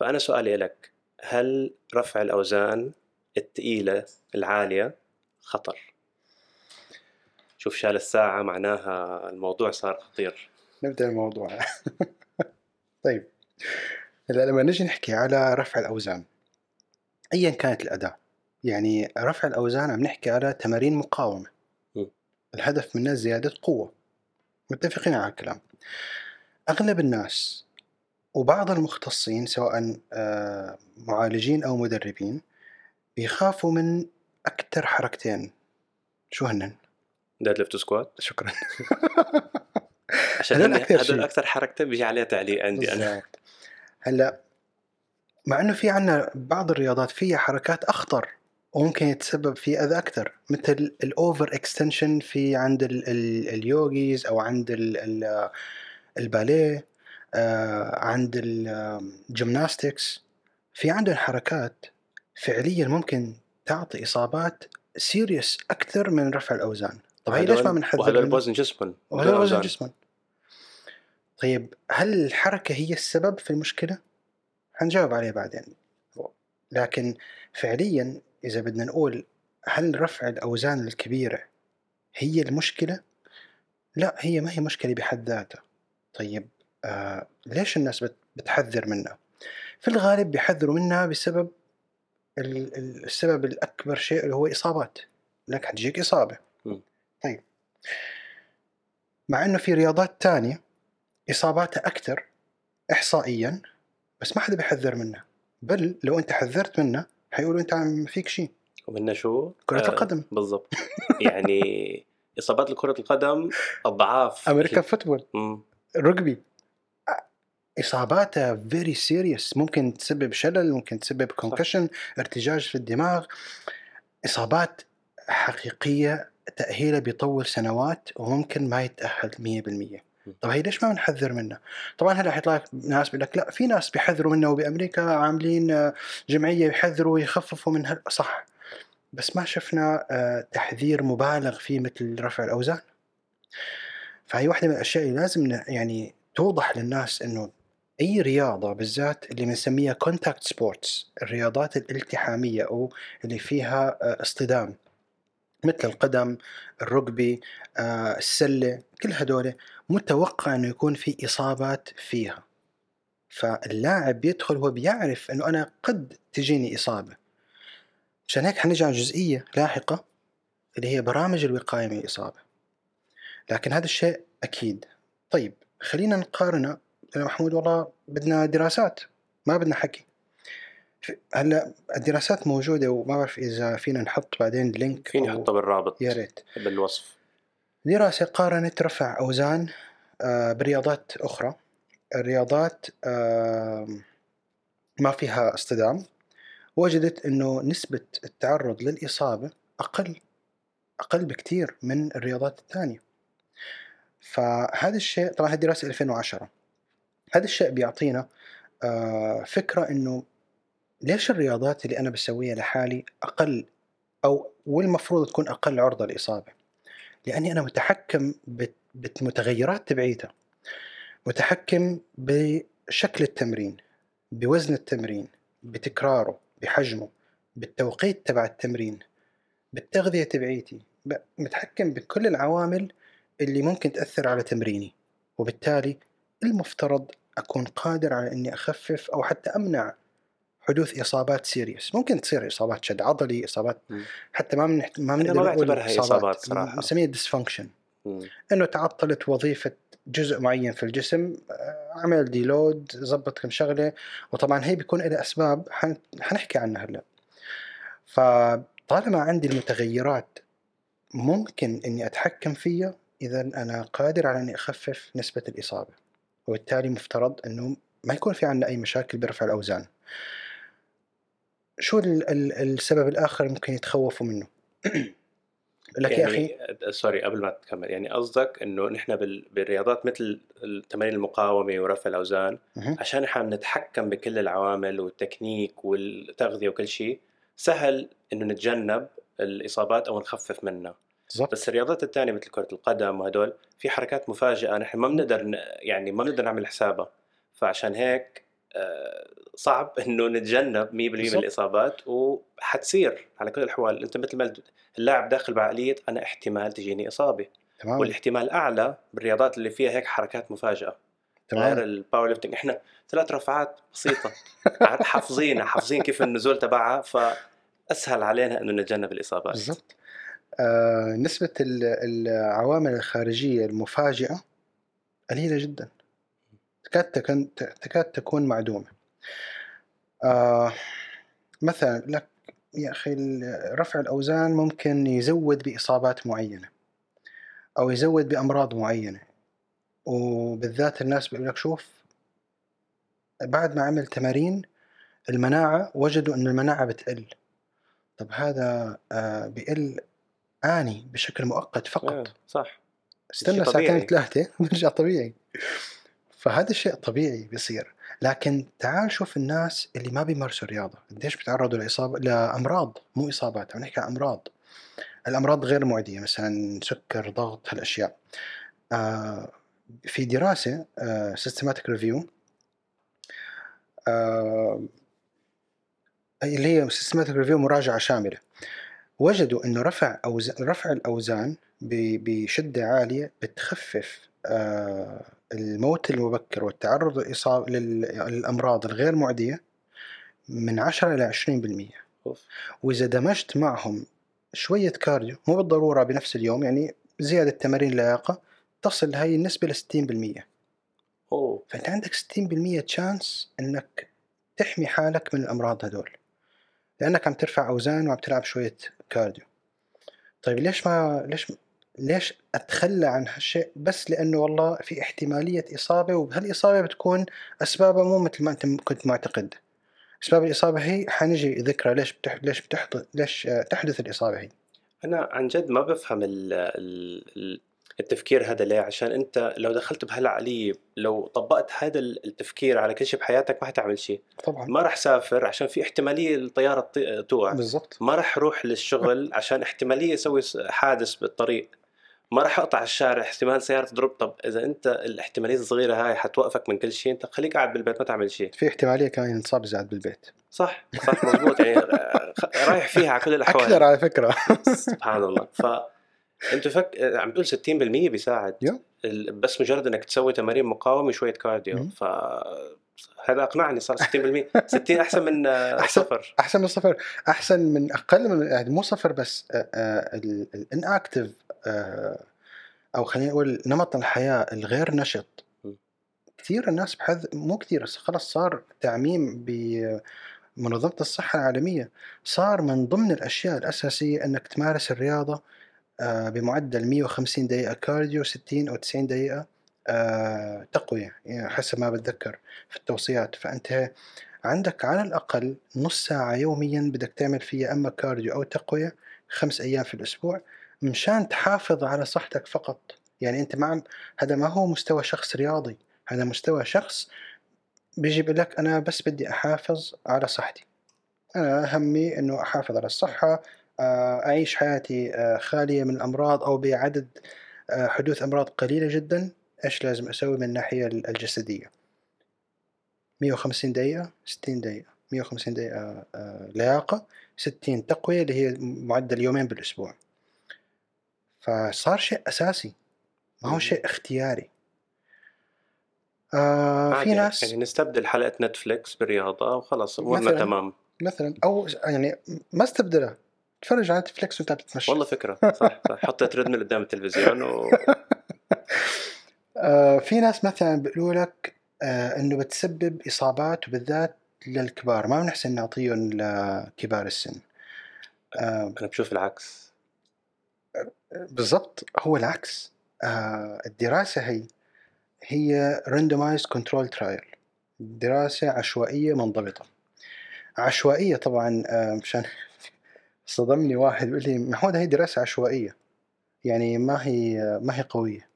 فأنا سؤالي لك هل رفع الأوزان الثقيله العالية خطر؟ شوف شال الساعة معناها الموضوع صار خطير. نبدأ الموضوع. طيب هلا لما نجي نحكي على رفع الأوزان ايا كانت الأداة؟ يعني رفع الأوزان عم نحكي على تمارين مقاومة. م. الهدف منها زيادة قوة. متفقين على الكلام أغلب الناس وبعض المختصين سواء آه، معالجين أو مدربين بيخافوا من أكثر حركتين شو هنن؟ deadlift squat شكرا عشان هدول أكثر هدول. أكثر حركتين بيجي عليها تعليق عندي بالضبط. هلأ مع إنه في عنا بعض الرياضات فيها حركات أخطر وممكن يتسبب في أذى أكثر مثل ال over extension في عند ال- ال- ال yogis أو عند ال- ال- الباليه آه، عند ال gymnastics في عندهم حركات فعليا ممكن تعطي إصابات serious أكثر من رفع الأوزان طب هي ليش ما بنحذر وهذول منها؟ بوزن جسمهم وهذا بدون وزن أوزان. جسمك طيب هل الحركة هي السبب في المشكلة؟ حنجاوب عليه بعدين لكن فعليا إذا بدنا نقول هل رفع الأوزان الكبيرة هي المشكلة؟ لا هي ما هي مشكلة بحد ذاتها طيب آه ليش الناس بت- بتحذر منها؟ في الغالب بيحذروا منها بسبب ال- ال- السبب الأكبر شيء اللي هو إصابات لك حتجيك إصابة م. طيب مع إنه في رياضات تانية إصاباتها أكثر إحصائيا بس ما حدا بيحذر منها بل لو أنت حذرت منها حيقولوا أنت عم فيك شيء. ومنها شو؟ كرة آه، القدم. بالضبط. يعني إصابات لكرة القدم أضعاف. American football. مم. رugby إصاباتها very serious ممكن تسبب شلل ممكن تسبب concussion ارتجاج في الدماغ. إصابات حقيقية تأهيله بيطول سنوات وممكن ما يتأهل 100% طب هي ليش ما بنحذر منها؟ طبعا هلأ حيطلع لك ناس بيقول لك لا في ناس بيحذروا منها وبأمريكا عاملين آه، جمعية يحذروا ويخففوا من هال... صح بس ما شفنا آه، تحذير مبالغ فيه مثل رفع الأوزان. فهي واحدة من الأشياء اللي لازم يعني توضح للناس إنه أي رياضة بالذات اللي بنسميها contact sports الرياضات الالتحامية أو اللي فيها آه، اصطدام مثل القدم الرجبي السلة كل هدول متوقع إنه يكون في إصابات فيها. فاللاعب بيدخل هو بيعرف إنه أنا قد تجيني إصابة. عشان هيك حنرجع جزئيه لاحقة اللي هي برامج الوقاية من الإصابة. لكن هذا الشيء أكيد. طيب خلينا نقارنه. يا محمود والله بدنا دراسات. ما بدنا حكي. هلا الدراسات موجودة وما بعرف إذا فينا نحط بعدين لينك فيني أحطها بالرابط. يا ريت. بالوصف. دراسة قارنت رفع أوزان آه، برياضات أخرى. الرياضات آه، ما فيها اصطدام. وجدت أنه نسبة التعرض للإصابة أقل أقل بكثير من الرياضات الثانية. فهذا الشيء طبعا هذه دراسة 2010 هذا الشيء بيعطينا آه، فكرة أنه ليش الرياضات اللي أنا بسويها لحالي أقل أو والمفروض تكون أقل عرضة للإصابة لأني أنا متحكم بالمتغيرات تبعيتها متحكم بشكل التمرين بوزن التمرين بتكراره بحجمه بالتوقيت تبع التمرين بالتغذية تبعيتي. متحكم بكل العوامل اللي ممكن تأثر على تمريني. وبالتالي المفترض أكون قادر على أني أخفف أو حتى أمنع حدوث إصابات serious ممكن تصير إصابات شد عضلي إصابات. حتى ما من ما بنقدر ما بعتبرها إصابات صراحة. نسميها dysfunction. إنه تعطلت وظيفة جزء معين في الجسم آه، عمل deload زبط كم شغلة وطبعا هي بيكون لها أسباب حن- حنحكي عنها هلا فطالما عندي المتغيرات ممكن إني أتحكم فيها اذا أنا قادر على إني أخفف نسبة الإصابة وبالتالي مفترض إنه ما يكون في عندنا أي مشاكل برفع الأوزان شو ال- ال- السبب الآخر ممكن يتخوفوا منه؟ لك يا أخي؟ يعني سوري قبل ما تكمل يعني قصدك إنه نحن بال- بالرياضات مثل التمارين المقاومة ورفع الأوزان. عشان نحن نتحكم بكل العوامل والتكنيك والتغذية وكل شيء سهل إنه نتجنب الإصابات أو نخفف منها. بالضبط. بس الرياضات الثانية مثل كرة القدم وهدول في حركات مفاجئة نحن ما بنقدر يعني ما بنقدر نعمل حسابها. فعشان هيك صعب إنه نتجنب 100% من. الإصابات وحتصير على كل الأحوال. أنت مثل ما اللاعب داخل بعقلية أنا احتمال تجيني إصابة. تمام. والاحتمال أعلى بالرياضات اللي فيها هيك حركات مفاجأة. غير تمام. ال powerlifting إحنا ثلاث رفعات بسيطة. حافظينها حافظين كيف النزول تبعها فأسهل علينا إنه نتجنب الإصابات. بالضبط. آه نسبة ال- العوامل الخارجية المفاجئة قليلة جدا. تكاد تكون تكاد تكون معدومة. آه مثلا لك يا أخي رفع الأوزان ممكن يزود بإصابات معينة أو يزود بأمراض معينة. وبالذات الناس بيقول لك شوف بعد ما عمل تمارين المناعة وجدوا أن المناعة بتقل. طب هذا آه بيقل آني بشكل مؤقت فقط. آه، صح. استنى ساعتين. ثلاثة بيرجع طبيعي. فهذا الشيء طبيعي بيصير. لكن تعال شوف الناس اللي ما بيمارسوا رياضة قديش بيتعرضوا لإصابة لأمراض مو إصابات عم نحكي عن أمراض. الأمراض غير معدية مثلا سكر ضغط هالأشياء. آه في دراسة systematic review اللي هي systematic review مراجعة شاملة. وجدوا إنه رفع أوزان رفع الأوزان بشدة عالية بتخفف آه، الموت المبكر والتعرض للإصابة لل- للأمراض الغير معدية من 10 إلى 20% أوف. وإذا دمجت معهم شوية cardio مو بالضرورة بنفس اليوم يعني زيادة تمارين لياقه تصل هاي النسبة ل 60% أوه. فأنت عندك 60% chance إنك تحمي حالك من الأمراض هدول لأنك عم ترفع أوزان وعم تلعب شوية cardio. طيب ليش ما ليش ليش أتخلى عن هالشيء؟ بس لأنه والله في احتمالية إصابة وبهالإصابة بتكون أسبابها مو مثل ما أنت كنت معتقد. أسباب الإصابة هي حنجي ذكرى ليش بتح... ليش بتحدث ليش آه، تحدث الإصابة هي؟ أنا عن جد ما بفهم ال ال ال- التفكير هذا ليه؟ عشان أنت لو دخلت بهالعقلية لو طبقت هذا ال- التفكير على كل شيء بحياتك ما حتعمل شيء. طبعا. ما راح سافر عشان في احتمالية الطيارة توقع. بالضبط. ما راح أروح للشغل عشان احتمالية أسوي حادث بالطريق. ما راح أقطع الشارع احتمال سيارة تضرب طب إذا أنت الاحتمالية الصغيرة هاي حتوقفك من كل شيء أنت خليك قاعد بالبيت ما تعمل شيء. في احتمالية كمان نصاب زاد بالبيت. صح صح مزبوط يعني خ- رايح فيها على كل الاحوال أكثر على فكرة. سبحان الله. ف أنت فك... عم تقول 60% بيساعد. بس مجرد إنك تسوي تمارين مقاومة وشوية cardio. ف هذا أقنعني صار 60% 60 أحسن من آه، أحسن- صفر. أحسن من صفر. أحسن من أقل من يعني مو صفر بس آه، ال inactive أو خلينا نقول نمط الحياة الغير نشط. كثير الناس بحذ مو كثير خلص صار تعميم بمنظمة الصحة العالمية. صار من ضمن الأشياء الأساسية إنك تمارس الرياضة آه، بمعدل 150 دقيقة cardio 60 أو 90 دقيقة آه، تقوية يعني حسب ما بتذكر في التوصيات. فأنت عندك على الأقل نص ساعة يوميا بدك تعمل فيها أما cardio أو تقوية خمس أيام في الأسبوع. مشان تحافظ على صحتك فقط. يعني أنت ما عم هذا ما هو مستوى شخص رياضي. هذا مستوى شخص بيجي بيقول لك أنا بس بدي أحافظ على صحتي. أنا همي أنه أحافظ على الصحة آه، أعيش حياتي آه، خالية من الأمراض أو بعدد آه، حدوث أمراض قليلة جدا. إيش لازم أسوي من الناحية الجسدية؟ 150 دقيقة 60 دقيقة. 150 دقيقة آه، لياقة. 60 تقوية اللي هي معدل يومين بالأسبوع. فصار شيء أساسي ما هو. شيء اختياري. آه في ناس يعني نستبدل حلقة نتفليكس بالرياضة وخلاص امورنا. تمام. مثلا أو يعني ما استبدلها تفرج على نتفلكس وانت بتتمشى والله فكرة صح صح. حط treadmill قدام التلفزيون و... آه في ناس مثلا بيقولوا لك آه إنه بتسبب إصابات وبالذات للكبار. ما بنحسن نعطيهم لكبار السن. آه أنا بشوف العكس. بالضبط هو العكس. آه الدراسة هي هي randomized control trial. دراسة عشوائية منضبطة. عشوائية طبعا آه مشان صدمني واحد بيقول لي محمود هي دراسة عشوائية. يعني ما هي ما هي قوية.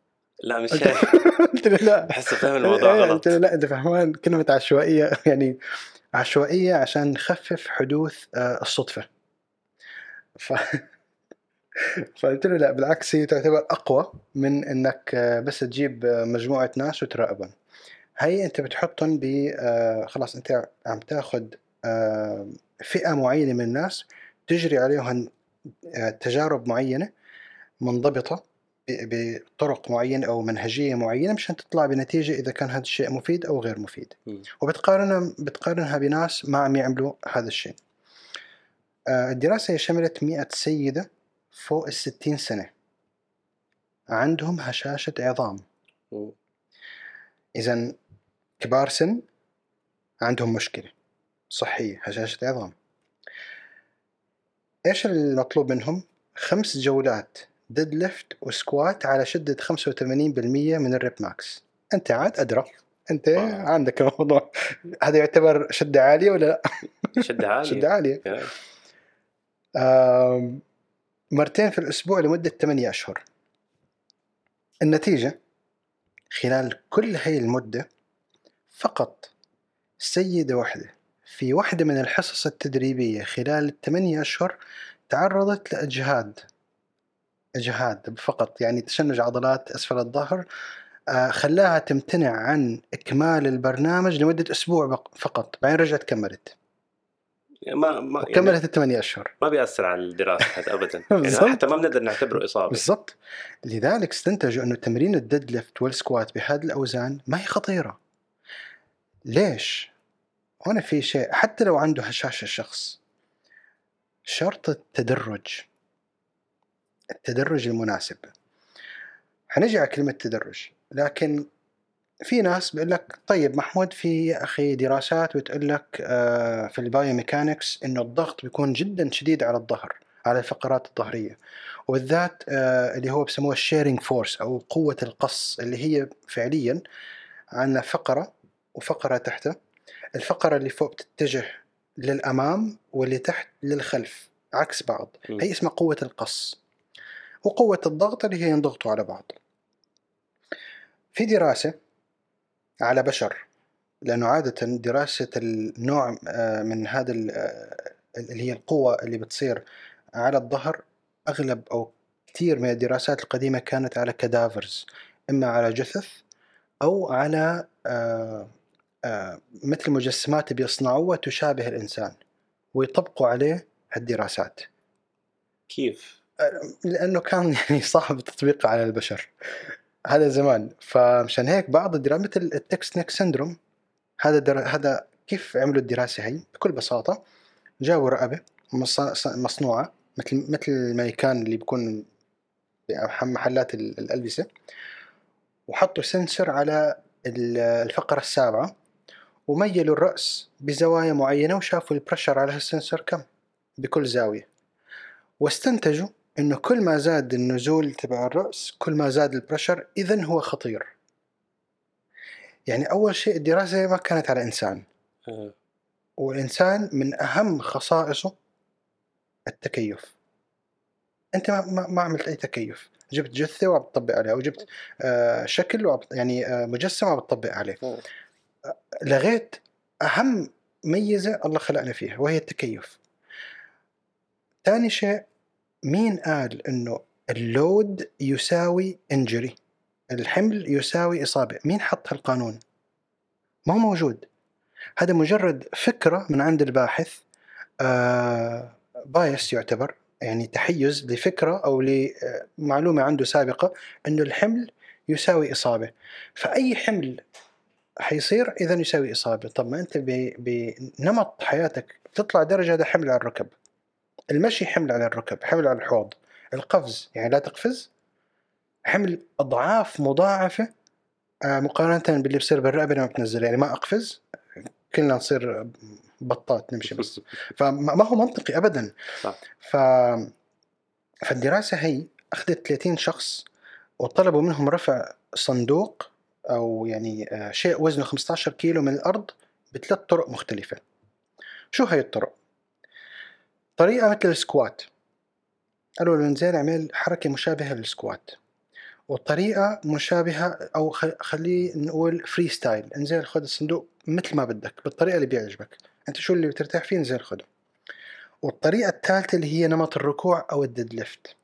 لا مش قلت هيك قلت له لا. بحس فاهم الموضوع إيه، غلط. قلت له لا أنت فهمان كلمة عشوائية. يعني عشوائية عشان نخفف حدوث آه، الصدفة. ف... فقلت له لا بالعكس هي تعتبر أقوى من إنك آه، بس تجيب آه، مجموعة ناس وتراقبهم. هي أنت بتحطهم ب آه، خلاص أنت عم تاخذ فئة معينة من الناس تجري عليهم تجارب معينة منضبطة ب- بطرق معينة أو منهجية معينة مشان تطلع بنتيجة إذا كان هذا الشيء مفيد أو غير مفيد. وبتقارنها بتقارنها بناس ما عم يعملوا هذا الشيء. الدراسة هي شملت 100 سيدة فوق الستين سنة. عندهم هشاشة عظام. إذا كبار سن عندهم مشكلة صحية هشاشة عظام. إيش المطلوب منهم؟ خمس جولات deadlift و squat على شدة 85% من ال rep max. أنت عاد أدرى. أنت آه. عندك الموضوع. هذا يعتبر شدة عالية ولا لا؟ شدة عالية. شدة عالية. يعني آم، مرتين في الأسبوع لمدة 8 أشهر. النتيجة خلال كل هاي المدة فقط سيدة واحدة. في واحدة من الحصص التدريبية خلال الثمانية أشهر تعرضت لإجهاد. إجهاد فقط يعني تشنج عضلات أسفل الظهر آه، خلاها تمتنع عن إكمال البرنامج لمدة أسبوع فقط بعدين رجعت كملت. ما ما يعني كملت الثمانية أشهر. ما بيأثر على الدراسة هذا ابدا. يعني. حتى ما بنقدر نعتبره إصابة. بالضبط. لذلك استنتجوا انه تمرين ال deadlift وال squat بهذه الأوزان ما هي خطيرة. ليش؟ هنا في شيء. حتى لو عنده هشاشة الشخص شرط التدرج. التدرج المناسب. حنجي على كلمة تدرج. لكن في ناس بيقول لك طيب محمود في يا أخي دراسات بتقول لك آه، في البايوميكانكس إنه الضغط بيكون جدا شديد على الظهر على الفقرات الظهرية. وبالذات آه، اللي هو بسموه ال shearing force أو قوة القص اللي هي فعليا عندنا فقرة وفقرة تحتها. الفقرة اللي فوق بتتجه للأمام واللي تحت للخلف عكس بعض. هي اسمها قوة القص. وقوة الضغط اللي هي ينضغطوا على بعض. في دراسة على بشر لأنه عادة دراسة النوع آه، من هذا آه، اللي هي القوة اللي بتصير على الظهر أغلب أو كثير من الدراسات القديمة كانت على كدافرز إما على جثث أو على آه، مثل مجسمات بيصنعوها تشابه الإنسان ويطبقوا عليه الدراسات كيف؟ لأنه كان يعني صعب تطبيقه على البشر هذا زمان. فمشان هيك بعض الدراسات مثل ال text neck syndrome هذا در... هذا كيف عملوا الدراسة هي بكل بساطة جابوا رقبة مص- مصنوعة مثل مثل المانيكان اللي بيكون بمحلات ال- الألبسة وحطوا sensor على ال- الفقرة السابعة وميلوا الرأس بزوايا معينة وشافوا ال pressure على ال sensor كم؟ بكل زاوية. واستنتجوا إنه كل ما زاد النزول تبع الرأس كل ما زاد ال pressure اذا هو خطير. يعني أول شيء الدراسة ما كانت على إنسان. آه. والإنسان من أهم خصائصه التكيف. أنت ما, ما, ما عملت أي تكيف. جبت جثة وعم تطبق عليها وجبت آه شكل يعني آه مجسم وعم تطبق عليه. آه. لغيت أهم ميزة الله خلقنا فيها وهي التكيف. ثاني شيء مين قال إنه اللود يساوي انجري الحمل يساوي إصابة. مين حط هالقانون؟ ما هو موجود. هذا مجرد فكرة من عند الباحث. آه بايس يعتبر يعني تحيز لفكرة أو لمعلومة عنده سابقة أنه الحمل يساوي إصابة. فأي حمل حيصير اذا يساوي إصابة. طب ما أنت بنمط حياتك تطلع درجة هذا حمل على الركب. المشي حمل على الركب حمل على الحوض القفز يعني لا تقفز؟ حمل أضعاف مضاعفة آه، مقارنة باللي بصير بالرقبه لما بتنزل يعني ما أقفز كلنا نصير بطات نمشي بس. فما ما هو منطقي ابدا. صح. ف فالدراسة هي أخذت 30 شخص وطلبوا منهم رفع صندوق أو يعني آه، شيء وزنه 15 كيلو من الأرض بثلاث طرق مختلفة. شو هي الطرق؟ طريقة مثل ال squat قالوا له انزل اعمل حركة مشابهة لل squat. وطريقه مشابهة أو خ- خليه نقول freestyle انزل خذ الصندوق مثل ما بدك بالطريقة اللي بيعجبك. أنت شو اللي بترتاح فيه؟ انزل خذه والطريقة الثالثة اللي هي نمط الركوع أو ال deadlift.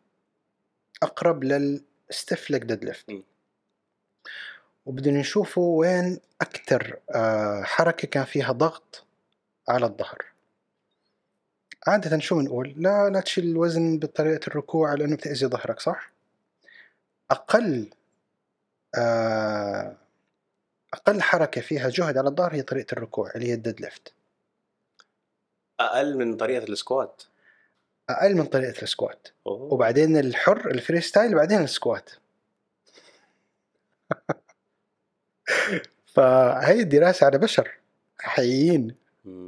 أقرب لل stiff leg deadlift. وبدنا نشوفوا وين أكثر حركة كان فيها ضغط على الظهر. عادة شو بنقول؟ لا لا تشيل الوزن بطريقة الركوع لأنه بتأذي ظهرك صح؟ أقل آه، أقل حركة فيها جهد على الظهر هي طريقة الركوع اللي هي ال deadlift أقل من طريقة ال squat أقل من طريقة ال squat أوه. وبعدين الحر ال freestyle بعدين ال squat فهي الدراسة على بشر حقيقيين مم.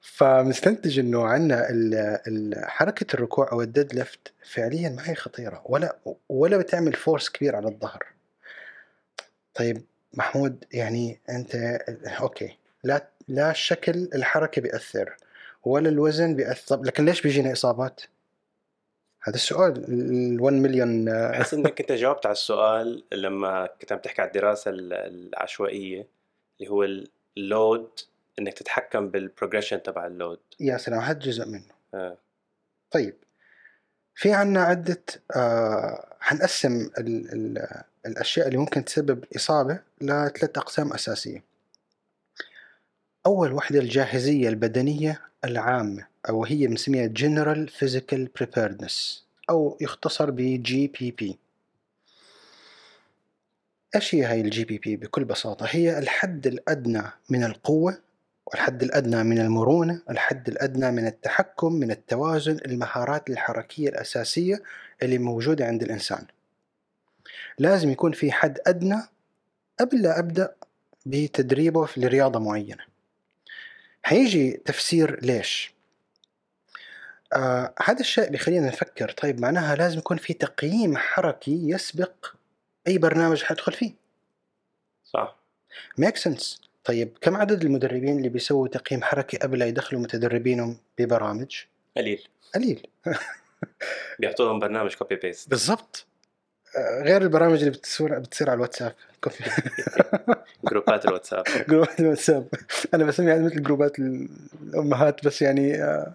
فمستنتج إنه عندنا حركة الركوع أو ال deadlift فعليا ما هي خطيرة ولا ولا بتعمل force كبير على الظهر. طيب محمود يعني أنت okay لا لا شكل الحركة بيأثر ولا الوزن بيأثر لكن ليش بيجينا إصابات؟ هذا السؤال ال 1 مليون احس إنك أنت جاوبت على السؤال لما كنت عم تحكي على الدراسة ال- العشوائية اللي هو ال load إنك تتحكم بال progression تبع ال load يا سلام هذا جزء منه. آه. طيب في عنا عدة آه حنقسم ال ال الأشياء اللي ممكن تسبب إصابة لثلاث أقسام أساسية أول وحدة الجاهزية البدنية العامة أو هي بنسميها General Physical Preparedness أو يختصر ب GPP إيش هي هاي ال GPP بكل بساطة هي الحد الأدنى من القوة والحد الأدنى من المرونة الحد الأدنى من التحكم من التوازن المهارات الحركية الأساسية اللي موجودة عند الإنسان. لازم يكون في حد أدنى قبل لا أبدأ بتدريبه في معينة. حيجي تفسير ليش؟ آه هذا الشيء بيخلينا نفكر طيب معناها لازم يكون في تقييم حركي يسبق أي برنامج حدخل فيه. صح. make sense طيب كم عدد المدربين اللي بيسووا تقييم حركي قبل لا يدخلوا متدربينهم ببرامج؟ قليل. قليل. بيعطوا لهم برنامج copy paste بالضبط. آه، غير البرامج اللي بتصير بتصير على الواتساب. copy جروبات الواتساب. جروبات الواتساب. أنا بسميها مثل جروبات الأمهات بس يعني آه،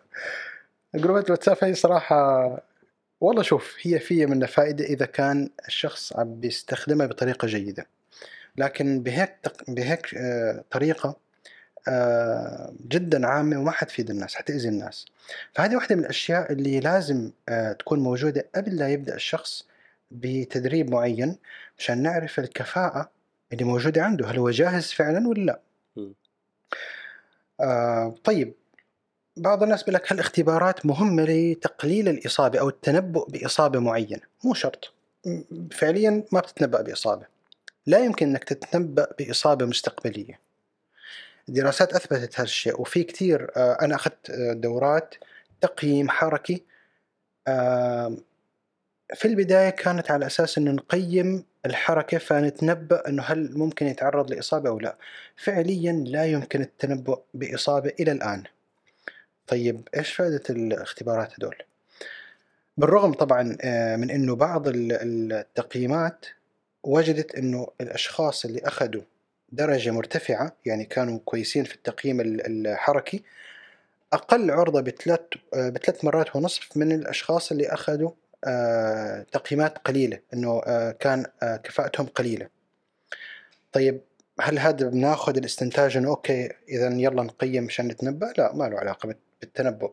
جروبات الواتساب هي صراحة والله شوف هي فيها منها فائده إذا كان الشخص عم بيستخدمها بطريقة جيدة. لكن بهيك تق... بهيك آه، طريقة آه، جدا عامة وما حتفيد الناس حتاذي الناس. فهذه واحدة من الأشياء اللي لازم آه، تكون موجودة قبل لا يبدأ الشخص بتدريب معين عشان نعرف الكفاءة اللي موجودة عنده. هل هو جاهز فعلا ولا لا. آه طيب. بعض الناس بيقول لك هالاختبارات مهمة لتقليل الإصابة أو التنبؤ بإصابة معينة. مو شرط. فعليا ما بتتنبأ بإصابة. لا يمكن إنك تتنبأ بإصابة مستقبلية. الدراسات أثبتت هذا الشيء وفي كثير آه، أنا أخذت آه، دورات تقييم حركي آه، في البداية كانت على أساس إنه نقيم الحركة فنتنبأ إنه هل ممكن يتعرض لإصابة أو لا. فعليا لا يمكن التنبؤ بإصابة إلى الآن. طيب إيش فائدة الاختبارات هدول بالرغم طبعا من إنه بعض ال- التقييمات وجدت إنه الأشخاص اللي أخذوا درجة مرتفعة يعني كانوا كويسين في التقييم ال- الحركي أقل عرضة بثلاث بثلاث مرات ونصف من الأشخاص اللي أخذوا آه، تقييمات قليلة إنه آه، كان آه، كفاءتهم قليلة طيب هل هذا بناخذ الاستنتاج إنه أوكي إذا يلا نقيم مشان نتنبأ؟ لا ما له علاقة بال- بالتنبؤ.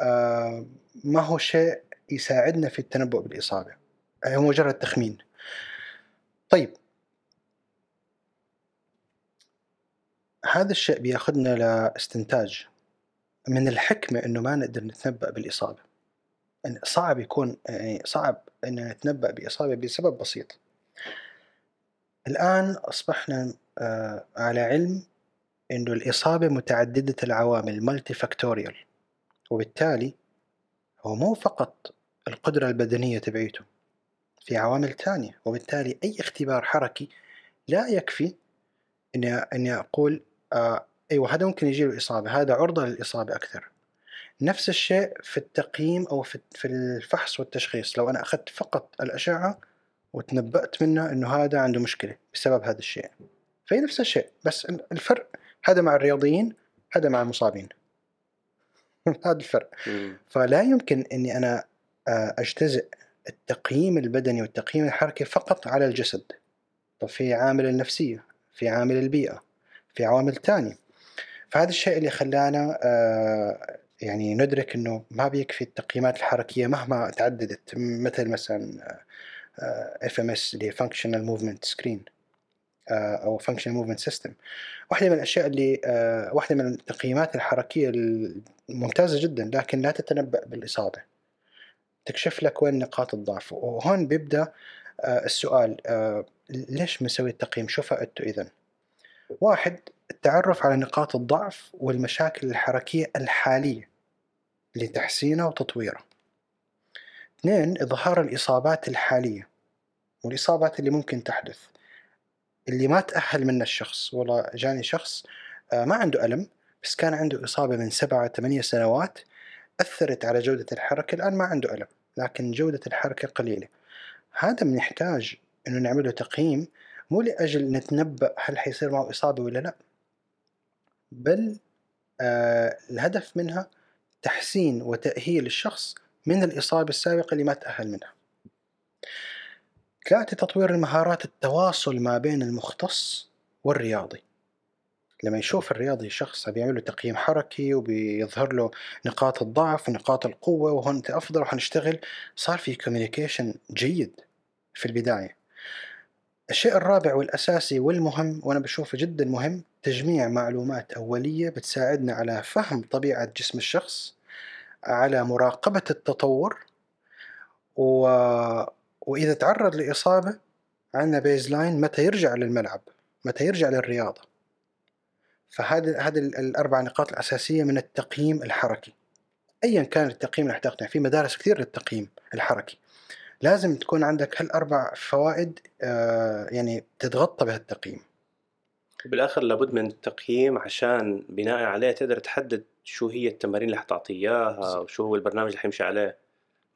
آه ما هو شيء يساعدنا في التنبؤ بالإصابة. هو مجرد تخمين. طيب. هذا الشيء بياخذنا لاستنتاج من الحكمة إنه ما نقدر نتنبأ بالإصابة. يعني صعب يكون يعني صعب أن نتنبأ بإصابة بسبب بسيط. الآن أصبحنا آه، على علم إنه الإصابة متعددة العوامل مالتي فاكتوريال وبالتالي هو مو فقط القدرة البدنية تبعيته. في عوامل تانية وبالتالي أي اختبار حركي لا يكفي إني إني أقول آه أيوة هذا ممكن يجيله إصابة هذا عرضة للإصابة أكثر. نفس الشيء في التقييم أو في في الفحص والتشخيص لو أنا أخذت فقط الأشعة وتنبأت منه إنه هذا عنده مشكلة بسبب هذا الشيء. فهي نفس الشيء بس الفرق هذا مع الرياضيين هذا مع المصابين. هذا الفرق. فلا يمكن إني أنا آه، أجتزئ التقييم البدني والتقييم الحركي فقط على الجسد طب في عامل النفسية في عامل البيئة في عوامل تانية. فهذا الشيء اللي خلانا آه، يعني ندرك إنه ما بيكفي التقييمات الحركية مهما تعددت مثل مثلا FMS اللي هي functional movement screen أو functional movement system واحدة من الأشياء اللي آه، واحدة من التقييمات الحركية الممتازة جدا لكن لا تتنبأ بالإصابة. تكشف لك وين نقاط الضعف. وهون بيبدأ آه، السؤال آه، ليش بنسوي التقييم؟ شو فائدته اذا واحد التعرف على نقاط الضعف والمشاكل الحركية الحالية لتحسينها وتطويرها اثنين إظهار الإصابات الحالية والإصابات اللي ممكن تحدث. اللي ما تأهل منها الشخص والله جاني شخص آه، ما عنده ألم بس كان عنده إصابة من سبعة ثمانية سنوات أثرت على جودة الحركة الآن ما عنده ألم لكن جودة الحركة قليلة. هذا بنحتاج إنه نعمله تقييم مو لأجل نتنبأ هل حيصير معه إصابة ولا لا بل آه الهدف منها تحسين وتأهيل الشخص من الإصابة السابقة اللي ما تأهل منها. ثلاثة تطوير المهارات التواصل ما بين المختص والرياضي. لما يشوف الرياضي شخص بيعمل له تقييم حركي وبيظهر له نقاط الضعف ونقاط القوة وهون أنت أفضل وحنشتغل صار في كوميونيكيشن جيد في البداية. الشيء الرابع والأساسي والمهم وأنا بشوفه جدا مهم تجميع معلومات أولية بتساعدنا على فهم طبيعة جسم الشخص على مراقبة التطور و... وإذا تعرض لإصابة عندنا baseline متى يرجع للملعب متى يرجع للرياضة. فهذه هذه الأربع نقاط الأساسية من التقييم الحركي. أيا كان التقييم اللي حتقنع في مدارس كثير للتقييم الحركي. لازم تكون عندك هالأربع فوائد آه، يعني تتغطى بها التقييم بالآخر لابد من التقييم عشان بناء عليه تقدر تحدد شو هي التمارين اللي حتعطي إياها وشو هو البرنامج اللي حيمشي عليه.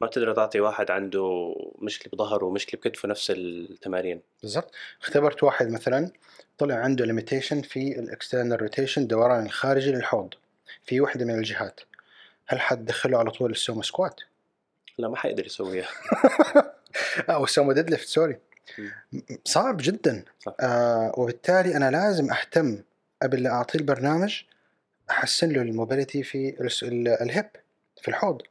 ما بتقدر تعطي واحد عنده مشكلة بظهره ومشكلة بكتفه نفس التمارين. بالضبط. اختبرت واحد مثلا طلع عنده limitation في ال external rotation الدوران الخارجي للحوض في وحدة من الجهات. هل حتدخله على طول ال sumo squat لا ما حيقدر يسويها. أو ال sumo deadlift sorry. صعب جدا. صح. آه وبالتالي أنا لازم أهتم قبل لا أعطيه البرنامج أحسن له ال mobility في ال hip في الحوض.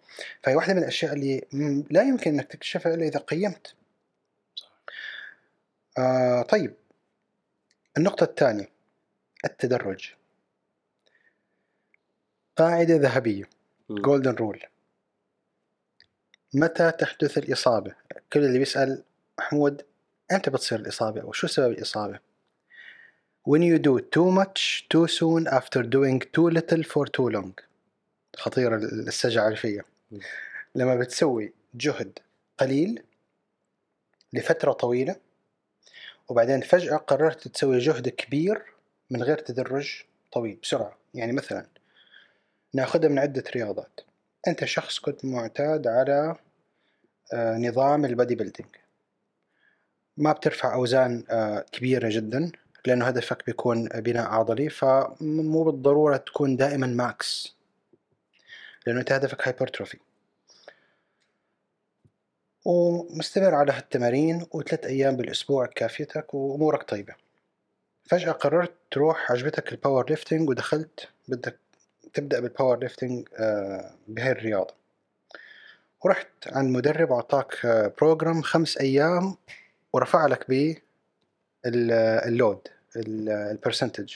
فهي واحدة من الأشياء اللي لا يمكن إنك تكتشفها إلا إذا قيمت. آه طيب. النقطة الثانية. التدرج. قاعدة ذهبية. golden rule متى تحدث الإصابة؟ كل اللي بيسأل محمود أمتى بتصير الإصابة أو شو سبب الإصابة؟ When you do too much too soon after doing too little for too long. خطيرة السجعة فيها مم. لما بتسوي جهد قليل لفترة طويلة وبعدين فجأة قررت تسوي جهد كبير من غير تدرج طويل بسرعة. يعني مثلا ناخذها من عدة رياضات. أنت شخص كنت معتاد على آه، نظام البادي بيلدينج. ما بترفع أوزان آه، كبيرة جدا لأنه هدفك بيكون بناء عضلي فمو بالضرورة تكون دائما max. لأنه أنت هدفك hypertrophy ومستمر على هالتمارين وثلاث أيام بالأسبوع كافيتك وأمورك طيبة. فجأة قررت تروح عجبتك ال powerlifting ودخلت بدك تبدأ بال powerlifting آه، بهاي الرياضة. ورحت عند مدرب وأعطاك آه، program خمس أيام ورفع لك بيه ال- ال load ال percentage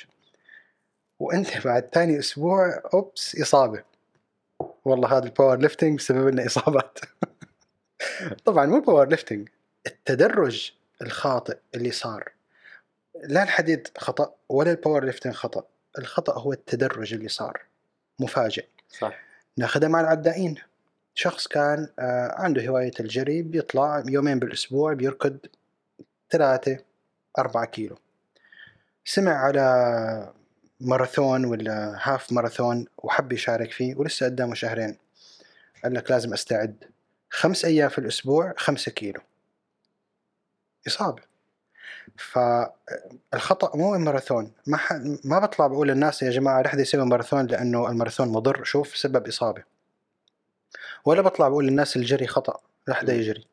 وأنت بعد ثاني أسبوع oops إصابة. والله هذا ال powerlifting بسبب لنا إصابات. طبعا مو ال powerlifting التدرج الخاطئ اللي صار. لا الحديد خطأ ولا ال powerlifting خطأ الخطأ هو التدرج اللي صار مفاجئ. صح. ناخذها مع العدائين. شخص كان آه، عنده هواية الجري بيطلع يومين بالأسبوع بيركض ثلاثة أربعة كيلو. سمع على ماراثون ولا هاف ماراثون وحب يشارك فيه ولسه قدامه شهرين. قال لك لازم أستعد. خمس أيام في الأسبوع خمسة كيلو. إصابة. فالخطا مو الماراثون. ما ح... ما بطلع بقول للناس يا جماعة لا حد يسوي ماراثون لأنه الماراثون مضر. شوف سبب إصابة. ولا بطلع بقول للناس الجري خطأ. لا حدا يجري.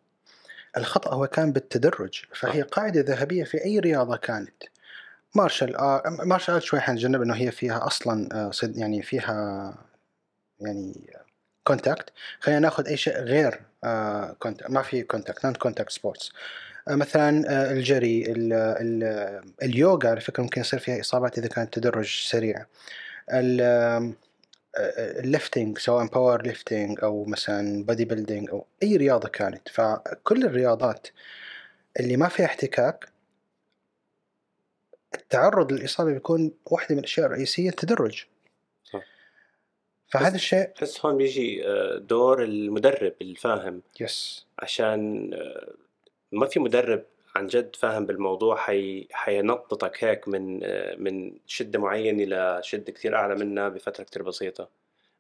الخطأ هو كان بالتدرج. فهي قاعدة ذهبية في أي رياضة كانت. martial آه martial art شوي حنتجنب إنه هي فيها أصلا آه صد يعني فيها يعني contact خلينا ناخذ أي شيء غير آه contact ما في contact non-contact sports مثلا آه الجري ال ال اليوغا على فكرة ممكن يصير فيها إصابات إذا كان تدرج سريع. ال lifting سواء powerlifting أو مثلا bodybuilding أو أي رياضة كانت. فكل الرياضات اللي ما فيها احتكاك التعرض للإصابة بيكون واحدة من الأشياء الرئيسية التدرج. فهذا الشيء بس هون بيجي آه، دور المدرب الفاهم. يس. عشان آه، ما في مدرب عن جد فاهم بالموضوع حي... حينططك هيك من آه، من شدة معينة لشدة كثير أعلى منها بفترة كثير بسيطة.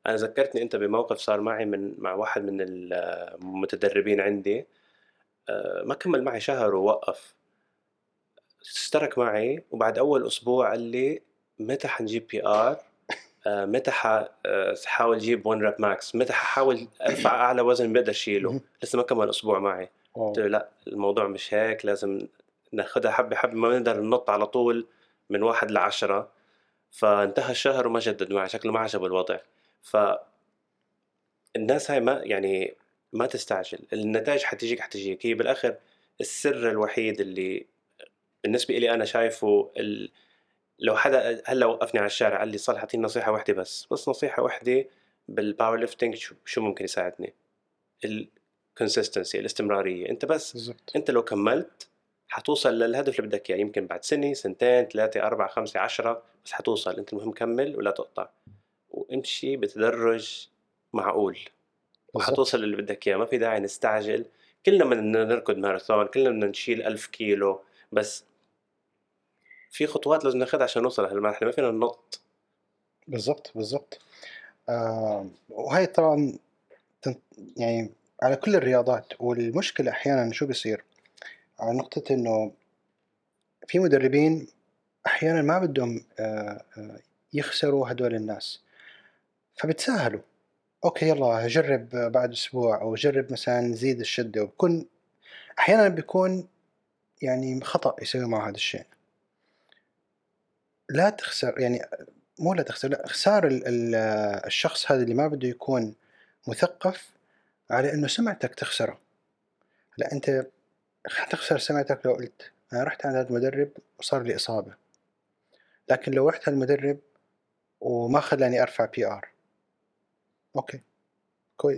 أنا ذكرتني أنت بموقف صار معي من مع واحد من المتدربين عندي. ما كمل معي شهر ووقف. اشترك معي وبعد أول أسبوع قال لي متى حنجيب PR آه، متى آه، أجيب 1 rep max متى ححاول أرفع أعلى وزن بقدر أشيله؟ لسه ما كمل أسبوع معي. قلت له لا الموضوع مش هيك لازم ناخذها حبة حبة ما بنقدر ننط على طول من واحد لعشرة. فانتهى الشهر وما جدد معي شكله ما عجبه الوضع. ف الناس هاي ما يعني ما تستعجل. النتائج حتجيك حتجيك. هي بالآخر السر الوحيد اللي بالنسبة لي أنا شايفه ال... لو حدا هلأ وقفني على الشارع قال لي صالح أعطيني نصيحة واحدة بس. بس نصيحة واحدة بال powerlifting شو, شو ممكن يساعدني؟ ال consistency الاستمرارية. أنت بس بالزبط. أنت لو كملت حتوصل للهدف اللي بدك إياه. يمكن بعد سنة سنتين ثلاثة أربعة خمسة عشرة بس حتوصل. أنت المهم كمل ولا تقطع. وامشي بتدرج معقول. وحتوصل للي بدك إياه. ما في داعي نستعجل. كلنا بدنا نركض ماراثون كلنا بدنا نشيل ألف كيلو بس في خطوات لازم ناخدها عشان نوصل لهالمرحله ما فينا ننط. بالضبط بالضبط آه وهي طبعا يعني على كل الرياضات والمشكلة أحيانا شو بيصير؟ على نقطة إنه في مدربين أحيانا ما بدهم آه, آه، يخسروا هدول الناس. فبتساهلوا. أوكي يلا جرب بعد أسبوع أو جرب مثلا زيد الشدة. وبكون أحيانا بيكون يعني خطأ يسوي معه هذا الشيء. لا تخسر يعني مو لا تخسر لا خسار ال ال الشخص هذا اللي ما بده يكون مثقف على إنه سمعتك تخسره. لا أنت حتخسر سمعتك لو قلت أنا رحت عند هذا المدرب وصار لي إصابة. لكن لو رحت هالمدرب وما خلاني أرفع PR أوكي.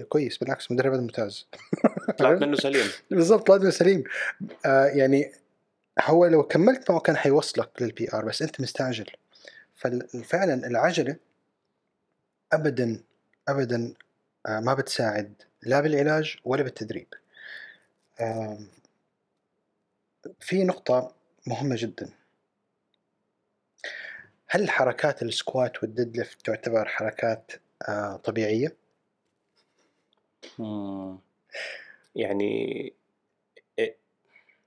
كويس بالعكس مدرب ممتاز. طلعت منه سليم. بالضبط طلعت منه سليم. آه يعني هو لو كملت معه كان حيوصلك لل PR بس أنت مستعجل. ففعلا العجلة ابدا ابدا آه ما بتساعد لا بالعلاج ولا بالتدريب. في نقطة مهمة جدا. هل حركات ال squat وال deadlift تعتبر حركات آه طبيعية؟ يعني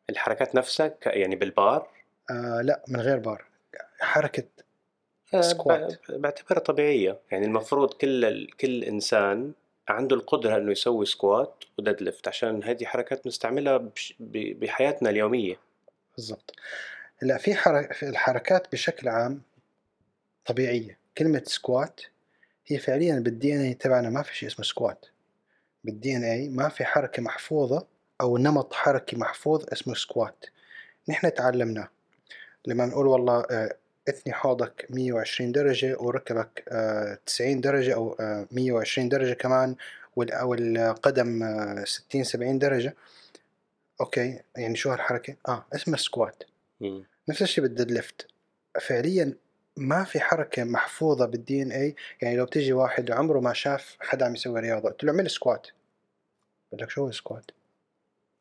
الحركات نفسها يعني بالبار؟ آه لا من غير بار. حركة آه، squat. بعتبرها طبيعية. يعني المفروض كل كل إنسان عنده القدرة إنه يسوي squat و deadlift عشان هذه حركات بنستعملها بحياتنا اليومية. بالضبط. لا في حرك الحركات بشكل عام طبيعية. كلمة squat هي فعليا بال DNA تبعنا ما في شيء اسمه squat. بال DNA ما في حركة محفوظة أو نمط حركي محفوظ اسمه squat. نحن تعلمناه. لما نقول والله آه، اثني حوضك 120 درجة وركبك آه، 90 درجة أو آه، 120 درجة كمان أو القدم آه، 60 70 درجة. okay يعني شو هالحركة؟ آه اسمها squat. نفس الشيء بال deadlift. فعليا ما في حركة محفوظة بال DNA يعني لو بتيجي واحد عمره ما شاف حدا عم يسوي رياضة قلت له اعمل squat. بقول لك شو هو squat؟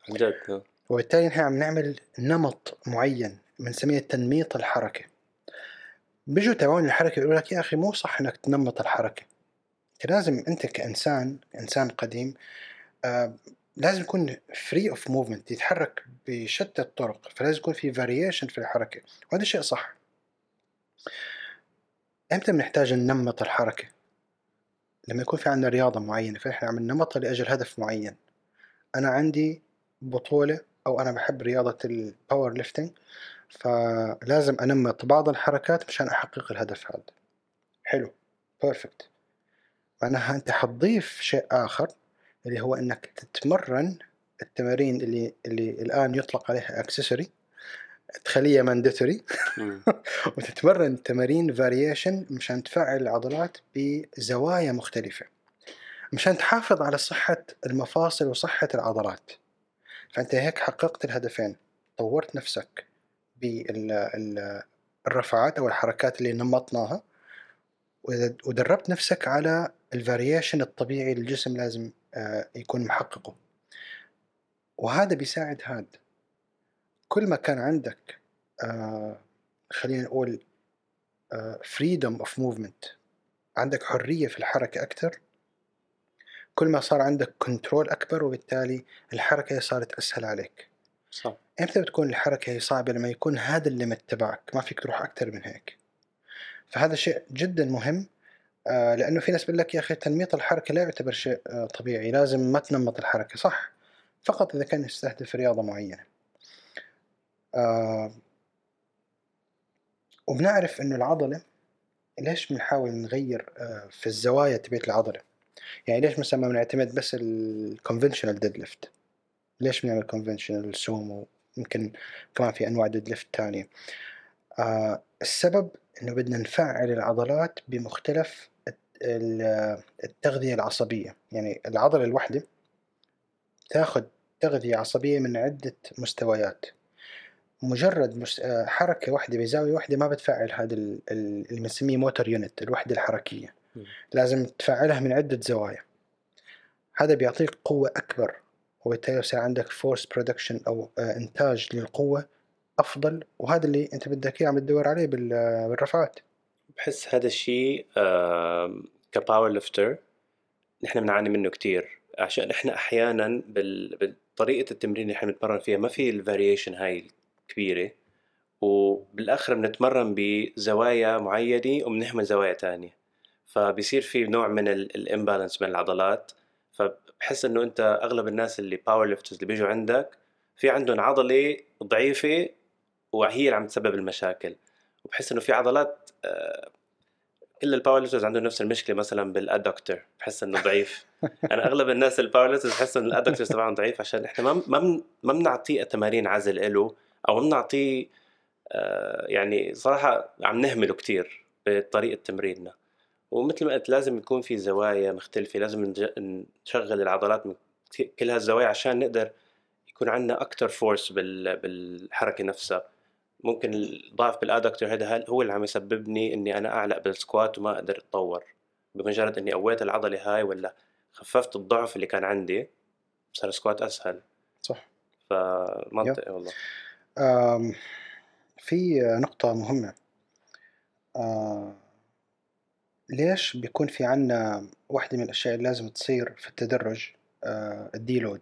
عن جد. وبالتالي نحن عم نعمل نمط معين بنسميه تنميط الحركة بيجوا تبعون الحركة يقولوا لك يا أخي مو صح إنك تنمط الحركة أنت لازم أنت كإنسان إنسان قديم آه لازم يكون free of movement يتحرك بشتى الطرق فلازم يكون في variation في الحركة وهذا شيء صح إمتى بنحتاج ننمط الحركة؟ لما يكون في عندنا رياضة معينة فنحن عم ننمطها لأجل هدف معين أنا عندي بطولة أو أنا بحب رياضة ال powerlifting فلازم أنمط بعض الحركات مشان أحقق الهدف هذا. حلو perfect معناها أنت حتضيف شيء آخر اللي هو إنك تتمرن التمارين اللي اللي الآن يطلق عليها accessory تخليها mandatory. وتتمرن تمارين variation مشان تفعل العضلات بزوايا مختلفة مشان تحافظ على صحة المفاصل وصحة العضلات. فأنت هيك حققت الهدفين طورت نفسك بالرفعات أو الحركات اللي نمطناها ودربت نفسك على ال variation الطبيعي للجسم لازم آه، يكون محققه. وهذا بيساعد هذا كل ما كان عندك آه، خلينا نقول freedom of movement عندك حرية في الحركة أكثر كل ما صار عندك control أكبر وبالتالي الحركة صارت أسهل عليك. صح. إمتى بتكون الحركة هي صعبة؟ لما يكون هذا ال limit تبعك ما فيك تروح أكثر من هيك. فهذا شيء جدا مهم آه لأنه في ناس بيقول لك يا أخي تنميط الحركة لا يعتبر شيء آه طبيعي لازم ما تنمط الحركة صح؟ فقط إذا كان يستهدف رياضة معينة. آه وبنعرف إنه العضلة ليش بنحاول نغير في الزوايا تبعت العضلة؟ يعني ليش مثلا ما بنعتمد بس ال conventional deadlift ليش بنعمل conventional sumo يمكن كمان في أنواع deadlift ثانية آه السبب إنه بدنا نفعل العضلات بمختلف الت- ال- التغذية العصبية يعني العضلة الواحدة تاخذ تغذية عصبية من عدة مستويات مجرد. آه، حركة واحدة بزاوية واحدة ما بتفعل هذا ال- ال- اللي بنسميه motor unit الوحدة الحركية. لازم تفعلها من عدة زوايا. هذا بيعطيك قوة أكبر وبالتالي يصير عندك force production أو آه، إنتاج للقوة أفضل وهذا اللي أنت بدك إياه عم تدور عليه آه، بالرفعات. بحس هذا الشيء ك powerlifter نحن بنعاني منه كتير. عشان إحنا أحيانا بطريقه التمرين اللي إحنا بنتمرن فيها ما في ال variation هاي الكبيرة وبالآخر بنتمرن بزوايا معينة وبنهمل زوايا تانية. فبصير في نوع من ال imbalance بين العضلات. فبحس إنه أنت أغلب الناس اللي powerlifters اللي بيجوا عندك في عندهم عضلة ضعيفة وهي اللي عم تسبب المشاكل. وبحس إنه في عضلات آه، كل ال powerlifters عندهم نفس المشكلة مثلا بال adductor بحس إنه ضعيف. أنا أغلب الناس ال powerlifters بحس انه ال adductors تبعهم ضعيف عشان إحنا ما ما بن- ما بنعطيه تمارين عزل له أو ما بنعطيه آه، يعني صراحة عم نهمله كتير بطريقة تمريننا. ومثل ما قلت لازم يكون في زوايا مختلفة لازم نشغل العضلات من كل هالزوايا عشان نقدر يكون عندنا أكثر force بال- بالحركة نفسها. ممكن الضعف بال adductor هذا هو اللي عم يسببني إني أنا أعلق بال squat وما أقدر أتطور؟ بمجرد إني قويت العضلة هاي ولا خففت الضعف اللي كان عندي صار ال squat أسهل. صح. فمنطقي والله. آم، في نقطة مهمة. آه، ليش بيكون في عنا واحدة من الأشياء اللي لازم تصير في التدرج آه، ال deload؟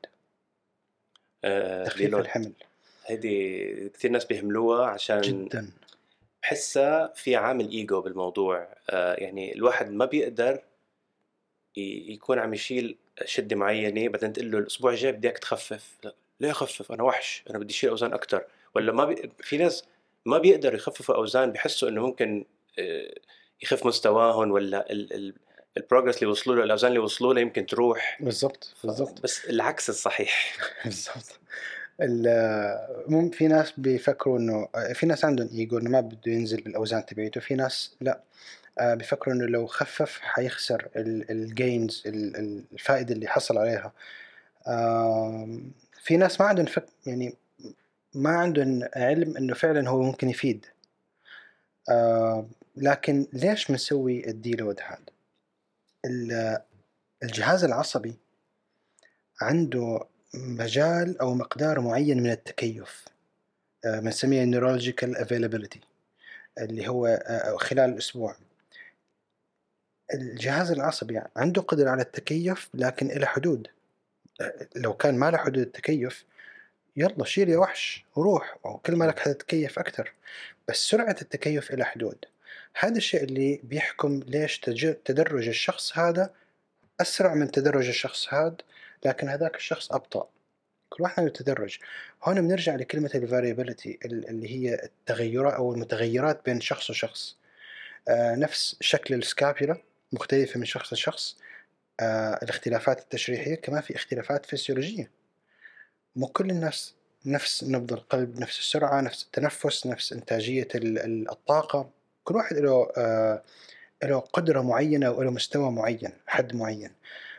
آه تخفيف. الحمل. هيدي كثير ناس بيهملوها عشان جدا. بحسها في عامل إيجو بالموضوع. آه يعني الواحد ما بيقدر يكون عم يشيل شدة معينة بعدين تقول له الأسبوع الجاي بدي اياك تخفف. لا ليه أخفف؟ أنا وحش. أنا بدي أشيل أوزان أكثر ولا ما بي... في ناس ما بيقدروا يخففوا أوزان بحسوا إنه ممكن آه، يخف مستواهم ولا ال... ال... البروجرس اللي وصلوا له الأوزان اللي وصلوا له يمكن تروح. بالضبط بالضبط. بس العكس الصحيح. بالضبط. في ناس بيفكروا إنه في ناس عندهم إيجو إنه ما بده ينزل بالأوزان تبعيته في ناس لا. آه، بيفكروا إنه لو خفف حيخسر ال gains الفائدة اللي حصل عليها. في ناس ما عندهم فك يعني ما عندهم علم إنه فعلا هو ممكن يفيد. آه، لكن ليش بنسوي ال deload هذا ال- الجهاز العصبي عنده مجال أو مقدار معين من التكيف آه، بنسميه neurological availability اللي هو آه، خلال الأسبوع الجهاز العصبي عنده قدرة على التكيف لكن إلى حدود لو كان ما له حدود التكيف يلا شيل يا وحش وروح وكل ما لك حتتكيف أكثر بس سرعة التكيف إلى حدود. هذا الشيء اللي بيحكم ليش تدرج الشخص هذا أسرع من تدرج الشخص هذا لكن هذاك الشخص أبطأ. كل واحد عنده تدرج. هون بنرجع لكلمة الفاريبيليتي اللي هي التغيرات أو المتغيرات بين شخص وشخص. آه، نفس شكل السكابيولا مختلفة من شخص لشخص. آه، الاختلافات التشريحية كمان في اختلافات فسيولوجية. مو كل الناس نفس نبض القلب نفس السرعة نفس التنفس نفس إنتاجية ال- ال- الطاقة. كل واحد له آه، له قدرة معينة وله مستوى معين حد معين.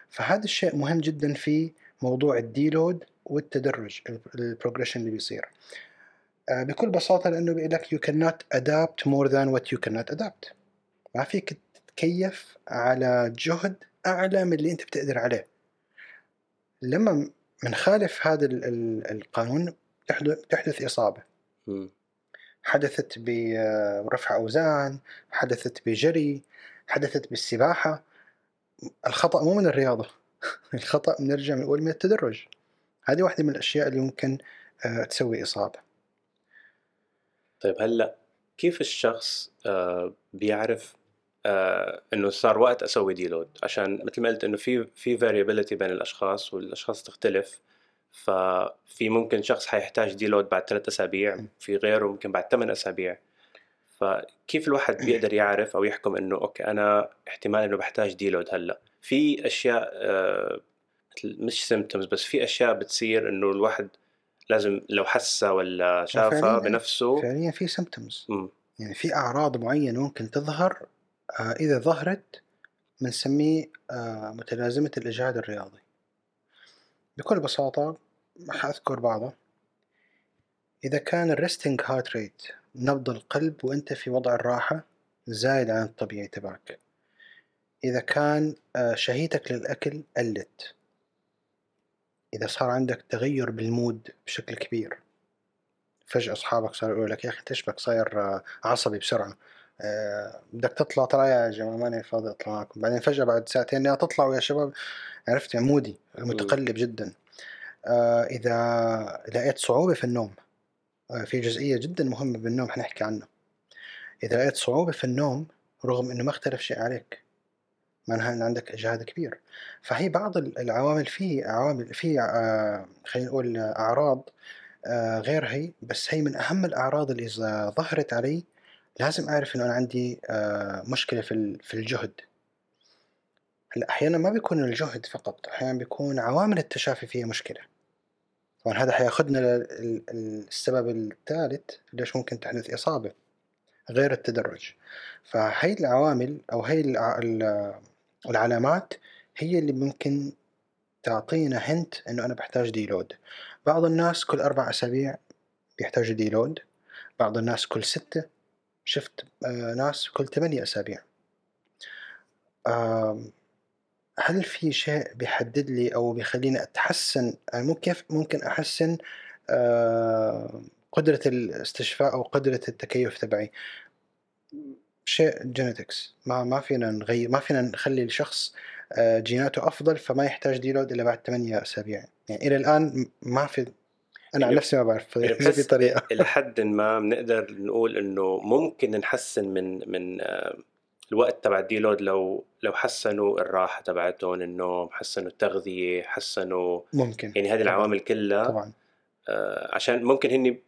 فهذا الشيء مهم جدا في موضوع ال deload والتدرج ال progression اللي بيصير. آه، بكل بساطة لأنه بيقول لك you cannot adapt more than what you cannot adapt. ما فيك تتكيف على جهد أعلى من اللي أنت بتقدر عليه. لما منخالف هذا ال- ال- القانون تحدث, إصابة. حدثت برفع أوزان حدثت بجري حدثت بالسباحة. الخطأ مو من الرياضة. الخطأ بنرجع بنقول من التدرج. هذه واحدة من الأشياء اللي ممكن آه، تسوي إصابة. طيب هلأ كيف الشخص آه، بيعرف آه، إنه صار وقت أسوي deload؟ عشان مثل ما قلت إنه في في variability بين الأشخاص والأشخاص تختلف. ففي ممكن شخص حيحتاج deload بعد ثلاث أسابيع في غيره ممكن بعد ثمان أسابيع. فكيف الواحد بيقدر يعرف أو يحكم إنه okay أنا احتمال إنه بحتاج deload هلأ. في أشياء آه، مثل مش symptoms بس في أشياء بتصير إنه الواحد لازم لو حسها ولا شافها فعلياً- بنفسه فعليا في symptoms. يعني في أعراض معينة ممكن تظهر آه، إذا ظهرت بنسميه آه، متلازمة الإجهاد الرياضي. بكل بساطة حأذكر بعضها إذا كان ال resting heart rate نبض القلب وأنت في وضع الراحة زايد عن الطبيعي تبعك. إذا كان آه، شهيتك للأكل قلت. إذا صار عندك تغير بال mood بشكل كبير. فجأة أصحابك صاروا يقولوا لك يا أخي أنت إيش بك صاير آه، عصبي بسرعة. بدك تطلع ترى يا جماعة ماني فاضي أطلع معكم بعدين فجأة بعد ساعتين يا تطلعوا يا شباب. عرفت؟ يعني مودي متقلب جدا. آه، إذا لقيت صعوبة في النوم آه، في جزئية جدا مهمة بالنوم حنحكي عنها. إذا لقيت صعوبة في النوم رغم إنه ما اختلف شيء عليك معناها إن عندك إجهاد كبير. فهي بعض ال- العوامل في عوامل في آه، خلينا نقول آه، آه، غير هي بس هي من أهم الأعراض اللي إذا ظهرت علي لازم أعرف إنه أنا عندي آه، مشكلة في في الجهد. هلأ أحيانا ما بيكون الجهد فقط أحيانا بيكون عوامل التشافي فيها مشكلة. طبعا هذا حياخدنا للسبب الثالث ليش ممكن تحدث إصابة غير التدرج. فهي العوامل أو هي الع- ال- العلامات هي اللي ممكن تعطينا هنت إنه أنا بحتاج ديلود بعض الناس كل أربع أسابيع بيحتاجوا deload بعض الناس كل ستة شفت آه، ناس كل ثمانية أسابيع. هل في شيء بيحدد لي أو بيخليني أتحسن؟ آه، مو كيف ممكن أحسن آه، قدرة الاستشفاء أو قدرة التكيف تبعي؟ شيء genetics ما ما فينا نغير ما فينا نخلي الشخص آه، جيناته أفضل فما يحتاج deload إلا بعد ثمانية أسابيع. يعني إلى الآن ما في أنا عن يعني- نفسي ما بعرف في بحس طريقة. إلى حد ما بنقدر نقول إنه ممكن نحسن من من آه، الوقت تبع الديلود لو لو حسنوا الراحة تبعتهم النوم حسنوا التغذية حسنوا ممكن. يعني هذه. العوامل كلها. طبعا. آه، عشان ممكن هني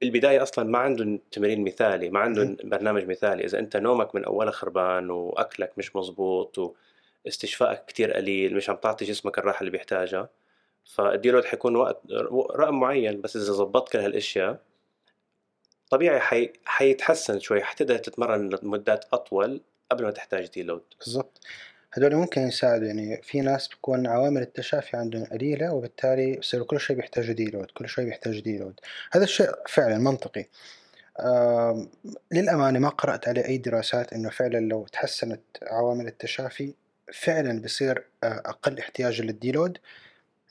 بالبداية أصلا ما عندهم تمرين مثالي ما عندهم برنامج مثالي. إذا أنت نومك من أولها خربان وأكلك مش مزبوط واستشفائك كتير قليل مش عم تعطي جسمك الراحة اللي بيحتاجها فال deload حيكون وقت رقم معين بس إذا ظبطت كل هالأشياء طبيعي حي... حيتحسن شوي حتقدر تتمرن لمدات أطول قبل ما تحتاج deload. بالضبط. هذول ممكن يساعدوا يعني في ناس بتكون عوامل التشافي عندهم قليلة وبالتالي يصيروا كل شوي بيحتاجوا deload كل شوي بيحتاجوا deload. هذا الشيء فعلا منطقي. آم، للأمانة ما قرأت عليه أي دراسات إنه فعلا لو تحسنت عوامل التشافي فعلا بصير آه، أقل احتياج لل deload.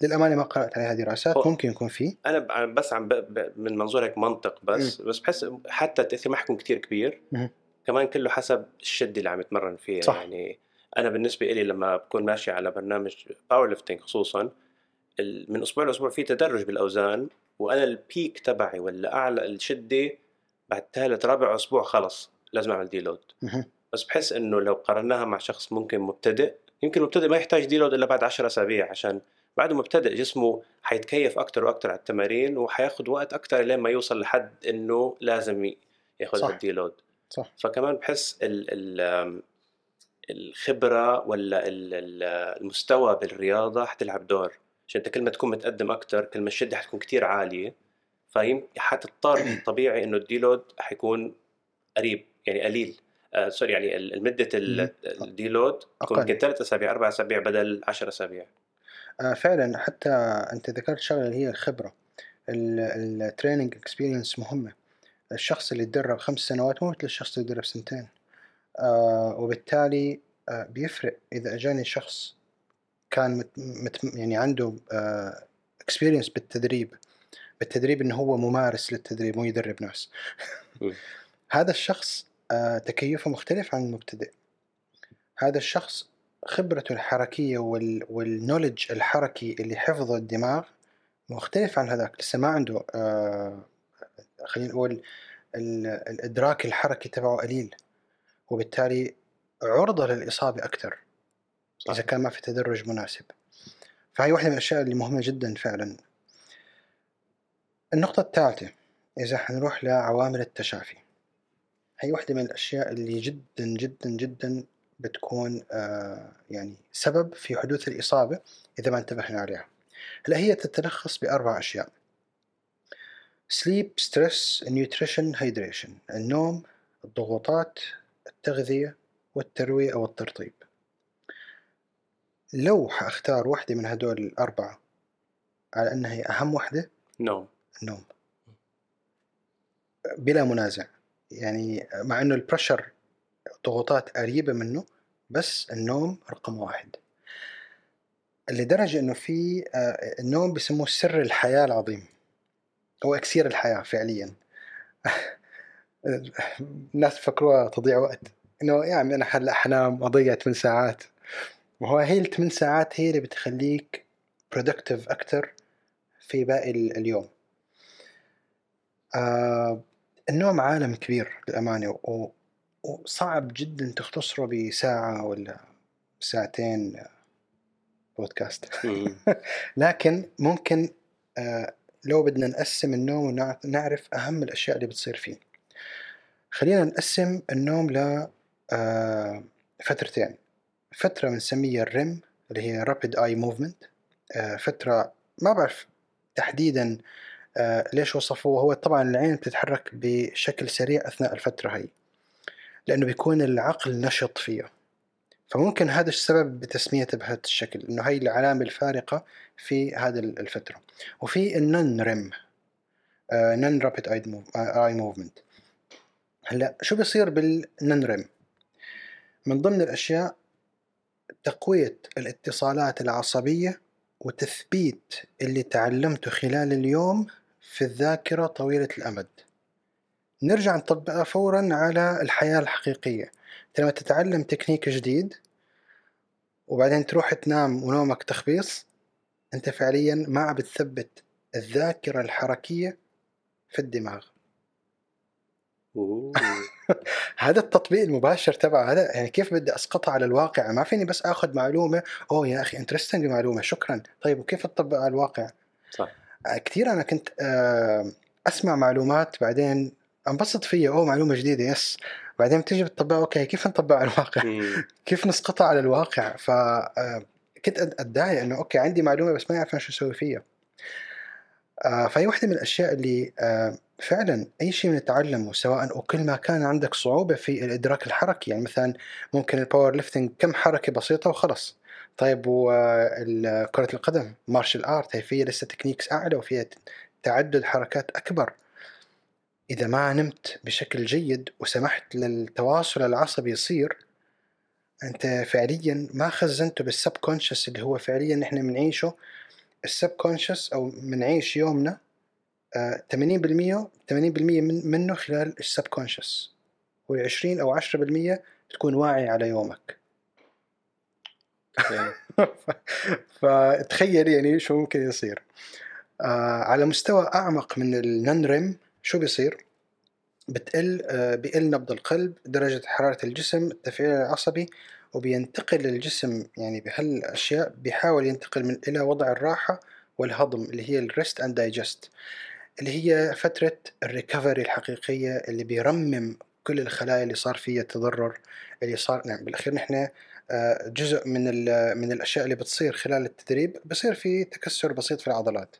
للأمانة ما قرأت عليها دراسات ممكن يكون في أنا بس عم ب... ب... من منظور هيك منطق بس بس بحس حتى التأثير ما حيكون كثير كبير مهم. كمان كله حسب الشدة اللي عم يتمرن فيها صح. يعني أنا بالنسبة لي لما بكون ماشي على برنامج powerlifting خصوصا من أسبوع لأسبوع في تدرج بالأوزان وأنا ال peak تبعي ولا أعلى الشدة بعد ثالث رابع أسبوع خلص لازم أعمل deload. بس بحس إنه لو قارناها مع شخص ممكن مبتدئ يمكن مبتدئ ما يحتاج deload إلا بعد 10 أسابيع عشان بعده مبتدئ جسمه حيتكيف أكثر وأكثر على التمارين وحياخذ وقت أكثر لين ما يوصل لحد إنه لازم ياخذ صح. ال deload صح فكمان بحس ال ال آم، الخبرة ولا ال- ال- المستوى بالرياضة حتلعب دور عشان أنت كل ما تكون متقدم أكثر كل ما الشدة حتكون كثير عالية فيم حتضطر طبيعي إنه ال deload حيكون قريب يعني قليل آه sorry يعني ال- المدة ال- مم. ال deload تكون. يمكن ثلاث أسابيع أربع أسابيع بدل 10 أسابيع فعلا حتى أنت ذكرت شغلة اللي هي الخبرة. ال training experience مهمة. الشخص اللي تدرب خمس سنوات مو مثل الشخص اللي تدرب سنتين. آه وبالتالي آه بيفرق إذا أجاني شخص كان مت مت يعني عنده آه اكسبيرينس بالتدريب. بالتدريب إنه هو ممارس للتدريب مو يدرب ناس. هذا الشخص آه تكيفه مختلف عن المبتدئ. هذا الشخص خبرته الحركية وال... والنولج الحركي اللي حفظه الدماغ مختلف عن هذاك. لسه ما عنده آه خلينا نقول ال... الإدراك الحركي تبعه قليل وبالتالي عرضة للإصابة أكثر صح. إذا كان ما في تدرج مناسب. فهي واحدة من الأشياء اللي مهمة جدا فعلا. النقطة الثالثة إذا حنروح لعوامل التشافي. هي واحدة من الأشياء اللي جدا جدا جدا بتكون آه يعني سبب في حدوث الإصابة إذا ما انتبهنا عليها. هلأ هي تتلخص بأربع أشياء. sleep, stress, nutrition, hydration. النوم الضغوطات التغذية والتروية أو الترطيب. لو حأختار واحدة من هدول الأربعة على أنها هي أهم واحدة نوم. النوم بلا منازع. يعني مع إنه البريشر ضغوطات قريبة منه بس النوم رقم واحد. لدرجة إنه في آه، النوم بسموه سر الحياة العظيم. هو إكسير الحياة فعليا. الناس فكروها تضيع وقت. إنه يا عمي أنا هلا حنام أضيع 8 ساعات. وهو هي الثمان ساعات هي اللي بتخليك productive أكثر في باقي ال- اليوم. آه النوم عالم كبير للأمانة و- وصعب جدا تختصره بساعة ولا ساعتين بودكاست. لكن ممكن آه لو بدنا نقسم النوم ونعرف أهم الأشياء اللي بتصير فيه. خلينا نقسم النوم ل آه فترتين. فترة بنسميها الريم اللي هي Eye Movement. آه فترة ما بعرف تحديدا آه ليش وصفوه هو طبعا العين بتتحرك بشكل سريع أثناء الفترة هي لأنه بيكون العقل نشط فيها فممكن هذا السبب بتسميته بهذا الشكل إنه هي العلامة الفارقة في هذه الفترة. وفي النون ريم نون رابيد اي موفمنت هلأ شو بيصير بالنون ريم من ضمن الأشياء تقوية الاتصالات العصبية وتثبيت اللي تعلمته خلال اليوم في الذاكرة طويلة الأمد. نرجع نطبقها فورا على الحياة الحقيقية. لما تتعلم تكنيك جديد وبعدين تروح تنام ونومك تخبيص أنت فعليا ما عم بتثبت الذاكرة الحركية في الدماغ. هذا التطبيق المباشر تبع هذا يعني كيف بدي اسقطها على الواقع؟ ما فيني بس آخذ معلومة أوه يا أخي interesting معلومة شكرا. طيب وكيف أطبق على الواقع؟ صح. كثير أنا كنت آه، أسمع معلومات بعدين انبسط فيها أوه معلومة جديدة yes. بعدين بتيجي بتطبقها. okay كيف نطبقها على الواقع. كيف نسقطها على الواقع؟ ف آه، كنت أتضايق إنه okay عندي معلومة بس ما اعرف شو أسوي فيها. آه فهي واحدة من الأشياء اللي آه فعلا أي شيء بنتعلمه سواء وكل ما كان عندك صعوبة في الإدراك الحركي يعني مثلا ممكن ال powerlifting كم حركة بسيطة وخلص. طيب وكرة القدم martial art هي فيها لسه techniques أعلى وفيها تعدد حركات أكبر. إذا ما نمت بشكل جيد وسمحت للتواصل العصبي يصير أنت فعليا ما خزنته بال subconscious اللي هو فعليا نحن بنعيشه ال subconscious أو بنعيش يومنا آه، 80% 80% من منه خلال السب كونشس وال20 أو 10% تكون واعي على يومك. فتخيل يعني شو ممكن يصير. آه على مستوى أعمق من ال non-REM شو بيصير؟ بتقل آه بيقل نبض القلب درجة حرارة الجسم التفعيل العصبي وبينتقل الجسم يعني بهالأشياء بيحاول ينتقل من إلى وضع الراحة والهضم اللي هي ال rest and digest اللي هي فترة ال recovery الحقيقية اللي بيرمم كل الخلايا اللي صار فيها تضرر اللي صار نعم بالأخير نحن آه، جزء من من الأشياء اللي بتصير خلال التدريب بصير في تكسر بسيط في العضلات.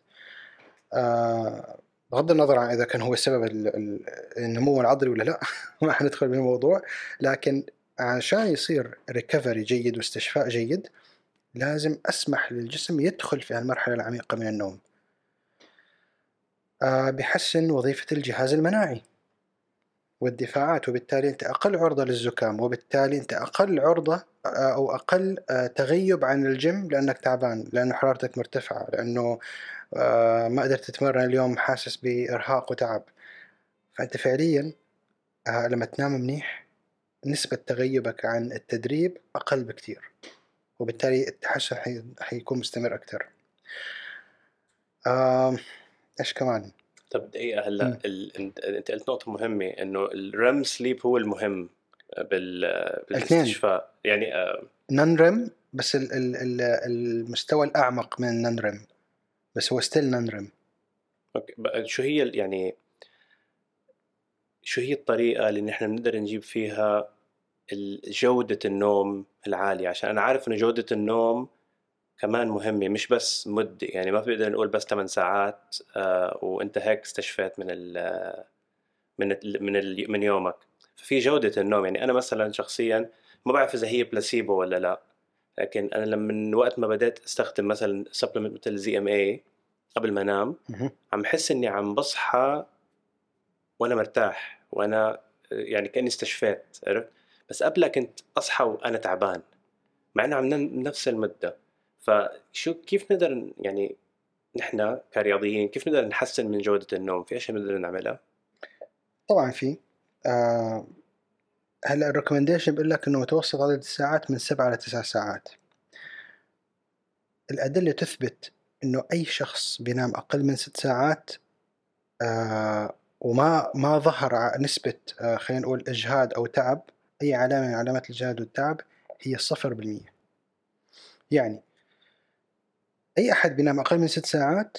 آه، بغض النظر عن إذا كان هو السبب ال- ال- النمو العضلي ولا لا ما حندخل بالموضوع. لكن عشان يصير recovery جيد واستشفاء جيد لازم أسمح للجسم يدخل في هالمرحلة العميقة من النوم. آه، بيحسن وظيفة الجهاز المناعي. والدفاعات وبالتالي أنت أقل عرضة للزكام وبالتالي أنت أقل عرضة آه، أو أقل آه، تغيب عن الجيم لأنك تعبان لأنه حرارتك مرتفعة لأنه آه، ما قدرت تتمرن اليوم حاسس بإرهاق وتعب فأنت فعليا لما تنام منيح نسبة تغيبك عن التدريب أقل بكتير وبالتالي التحسن حي- حيكون مستمر أكثر آم، إيش كمان؟ طب دقيقة هلأ مم. ال... أنت قلت نقطة مهمة إنه ال REM sleep هو المهم بال... بالاستشفاء. يعني آه، non-REM بس ال- ال- ال- المستوى الأعمق من ال non-REM بس هو still non-REM بقى شو هي ال- يعني شو هي الطريقة اللي نحن بنقدر نجيب فيها جودة النوم العالية؟ عشان أنا عارف إنه جودة النوم كمان مهمة مش بس مدة يعني ما بنقدر نقول بس 8 ساعات آه وأنت هيك استشفيت من ال من ال من ال من يومك. ففي جودة النوم يعني أنا مثلا شخصيا ما بعرف إذا هي بلاسيبو ولا لا لكن أنا لما من وقت ما بدأت أستخدم مثلا supplement مثل ZMA قبل ما أنام. عم بحس إني عم بصحى وأنا مرتاح وأنا يعني كأني استشفيت عرفت؟ بس قبلها كنت أصحى وأنا تعبان مع إنه عم نفس المدة. فشو كيف نقدر يعني نحن كرياضيين كيف نقدر نحسن من جودة النوم؟ في أشياء بنقدر نعملها؟ طبعا في. آه هلا الريكومنديشن بيقول لك إنه متوسط عدد الساعات من سبعة ل تسع ساعات. الأدلة تثبت إنه أي شخص بينام أقل من ست ساعات آه وما ما ظهر نسبة آه خلينا نقول إجهاد أو تعب أي علامة من علامات الإجهاد والتعب هي صفر بالمية. يعني أي أحد بينام أقل من ست ساعات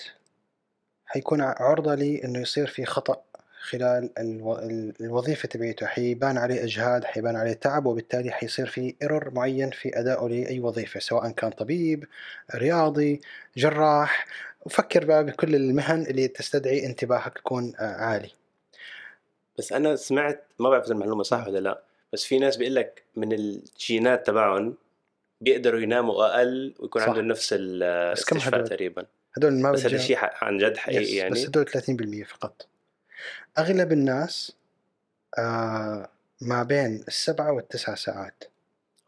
حيكون عرضة لأنه يصير في خطأ خلال ألو... ال- الوظيفة تبعيته. حيبان عليه إجهاد حيبان عليه تعب وبالتالي حيصير في ايرور معين في أدائه لأي وظيفة سواء كان طبيب رياضي جراح. وفكر بقى بكل المهن اللي تستدعي انتباهك يكون آه، عالي. بس أنا سمعت ما بعرف إذا المعلومة صح ولا لا بس في ناس بيقول لك من الجينات تبعهم بيقدروا يناموا أقل ويكون صح. عندهم نفس الاستشفاء؟ تقريبا. هدول ما بس هذا الشيء عن جد حقيقي يعني. بس هدول 30% فقط. أغلب الناس آه ما بين السبعة والتسعة ساعات.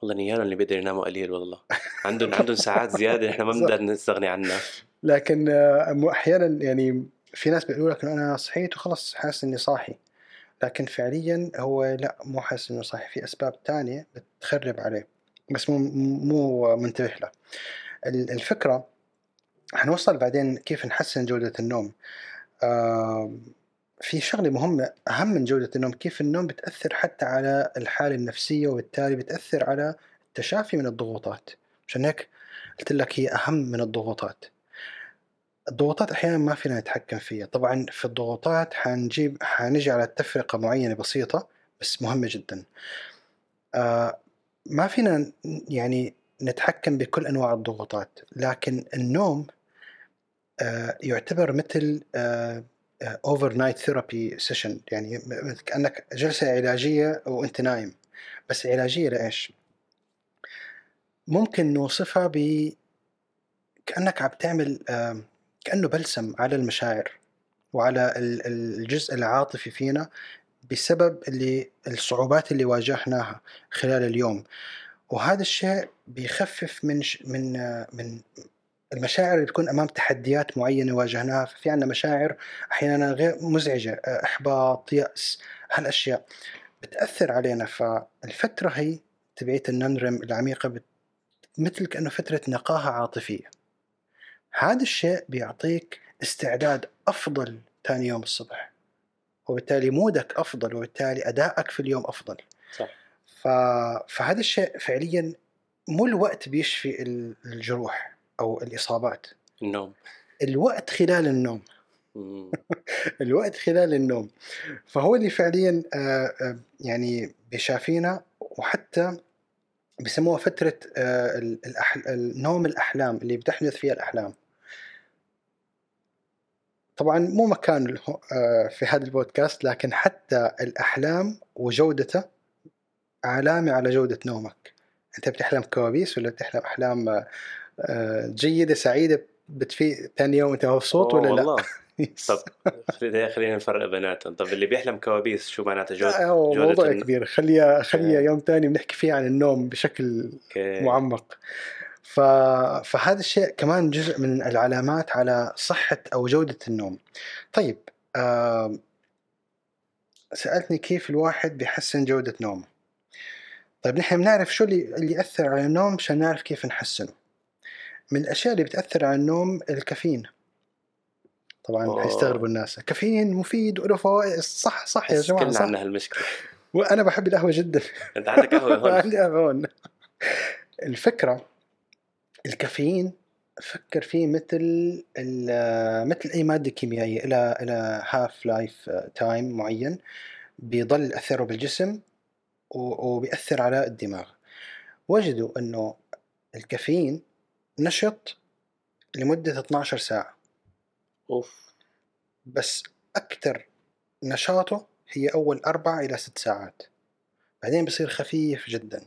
والله نيانا اللي بيقدر يناموا قليل والله. عندهم عندهم ساعات زيادة نحن ما. بنقدر نستغني عنها. لكن آه، أحيانا يعني في ناس بيقولوا لك إنه أنا صحيت وخلص حاسس إني صاحي. لكن فعليا هو لا مو حاسس إنه صاحي. في أسباب تانية بتخرب عليه. بس مو مو منتبه له. ال- الفكرة حنوصل بعدين كيف نحسن جودة النوم. في شغلة مهمة أهم من جودة النوم كيف النوم بتأثر حتى على الحالة النفسية وبالتالي بتأثر على التشافي من الضغوطات. عشان هيك قلت لك هي أهم من الضغوطات. الضغوطات أحيانا ما فينا نتحكم فيها. طبعا في الضغوطات حنجيب حنجي على تفرقة معينة بسيطة بس مهمة جدا. آه ما فينا يعني نتحكم بكل أنواع الضغوطات لكن النوم آه، يعتبر مثل overnight therapy session يعني كأنك جلسة علاجية وأنت نايم بس علاجية لإيش؟ ممكن نوصفها ب كأنك عم تعمل آه، كأنه بلسم على المشاعر وعلى ال- ال- الجزء العاطفي فينا بسبب اللي الصعوبات اللي واجهناها خلال اليوم. وهذا الشيء بيخفف من ش- من آه، من المشاعر اللي بتكون أمام تحديات معينة واجهناها. ففي عندنا مشاعر أحيانا غير مزعجة آه، إحباط يأس هالأشياء بتأثر علينا. فالفترة هي تبعيت الننرم العميقة بت... مثل كأنه فترة نقاهة عاطفية. هذا الشيء بيعطيك استعداد أفضل ثاني يوم الصبح. وبالتالي مودك أفضل وبالتالي أدائك في اليوم أفضل. صح. ف... فهذا الشيء فعليا مو الوقت بيشفي ال- الجروح أو الإصابات. النوم. الوقت خلال النوم. الوقت خلال النوم. فهو اللي فعليا آه، آه، يعني بيشافينا وحتى بسموها فترة آه، النوم الأحلام اللي بتحدث فيها الأحلام. طبعا مو مكان آه، في هذا البودكاست لكن حتى الأحلام وجودته علامة على جودة نومك. أنت بتحلم كوابيس ولا بتحلم أحلام آه، آه، جيدة سعيدة بتفيق ثاني يوم أنت مبسوط ولا لا؟ والله. طب خلينا نفرق بيناتهم. طب اللي بيحلم كوابيس شو معناته؟ لا جودة موضوع الن- كبير. خليها خليها إيه. يوم ثاني بنحكي فيه عن النوم بشكل معمق. ف... فهذا الشيء كمان جزء من العلامات على صحة أو جودة النوم. طيب آم، سألتني كيف الواحد بيحسن جودة نومه. طيب نحن بنعرف شو اللي, اللي يأثر على النوم عشان نعرف كيف نحسنه. من الأشياء اللي بتأثر على النوم الكافيين. طبعا أوه. حيستغربوا الناس. الكافيين مفيد وله فوائد. صح صح يا كلنا صح. عندنا هالمشكلة. وأنا بحب القهوة جدا. أنت عندك قهوة هون؟ عندي قهوة هون. الفكرة الكافيين فكر فيه مثل ال- مثل أي مادة كيميائية إله إله half life time معين بيضل اثره بالجسم وبيأثر على الدماغ. وجدوا إنه الكافيين نشط لمدة 12 ساعة. أوف. بس أكثر نشاطه هي أول أربع إلى ست ساعات. بعدين بصير خفيف جدا.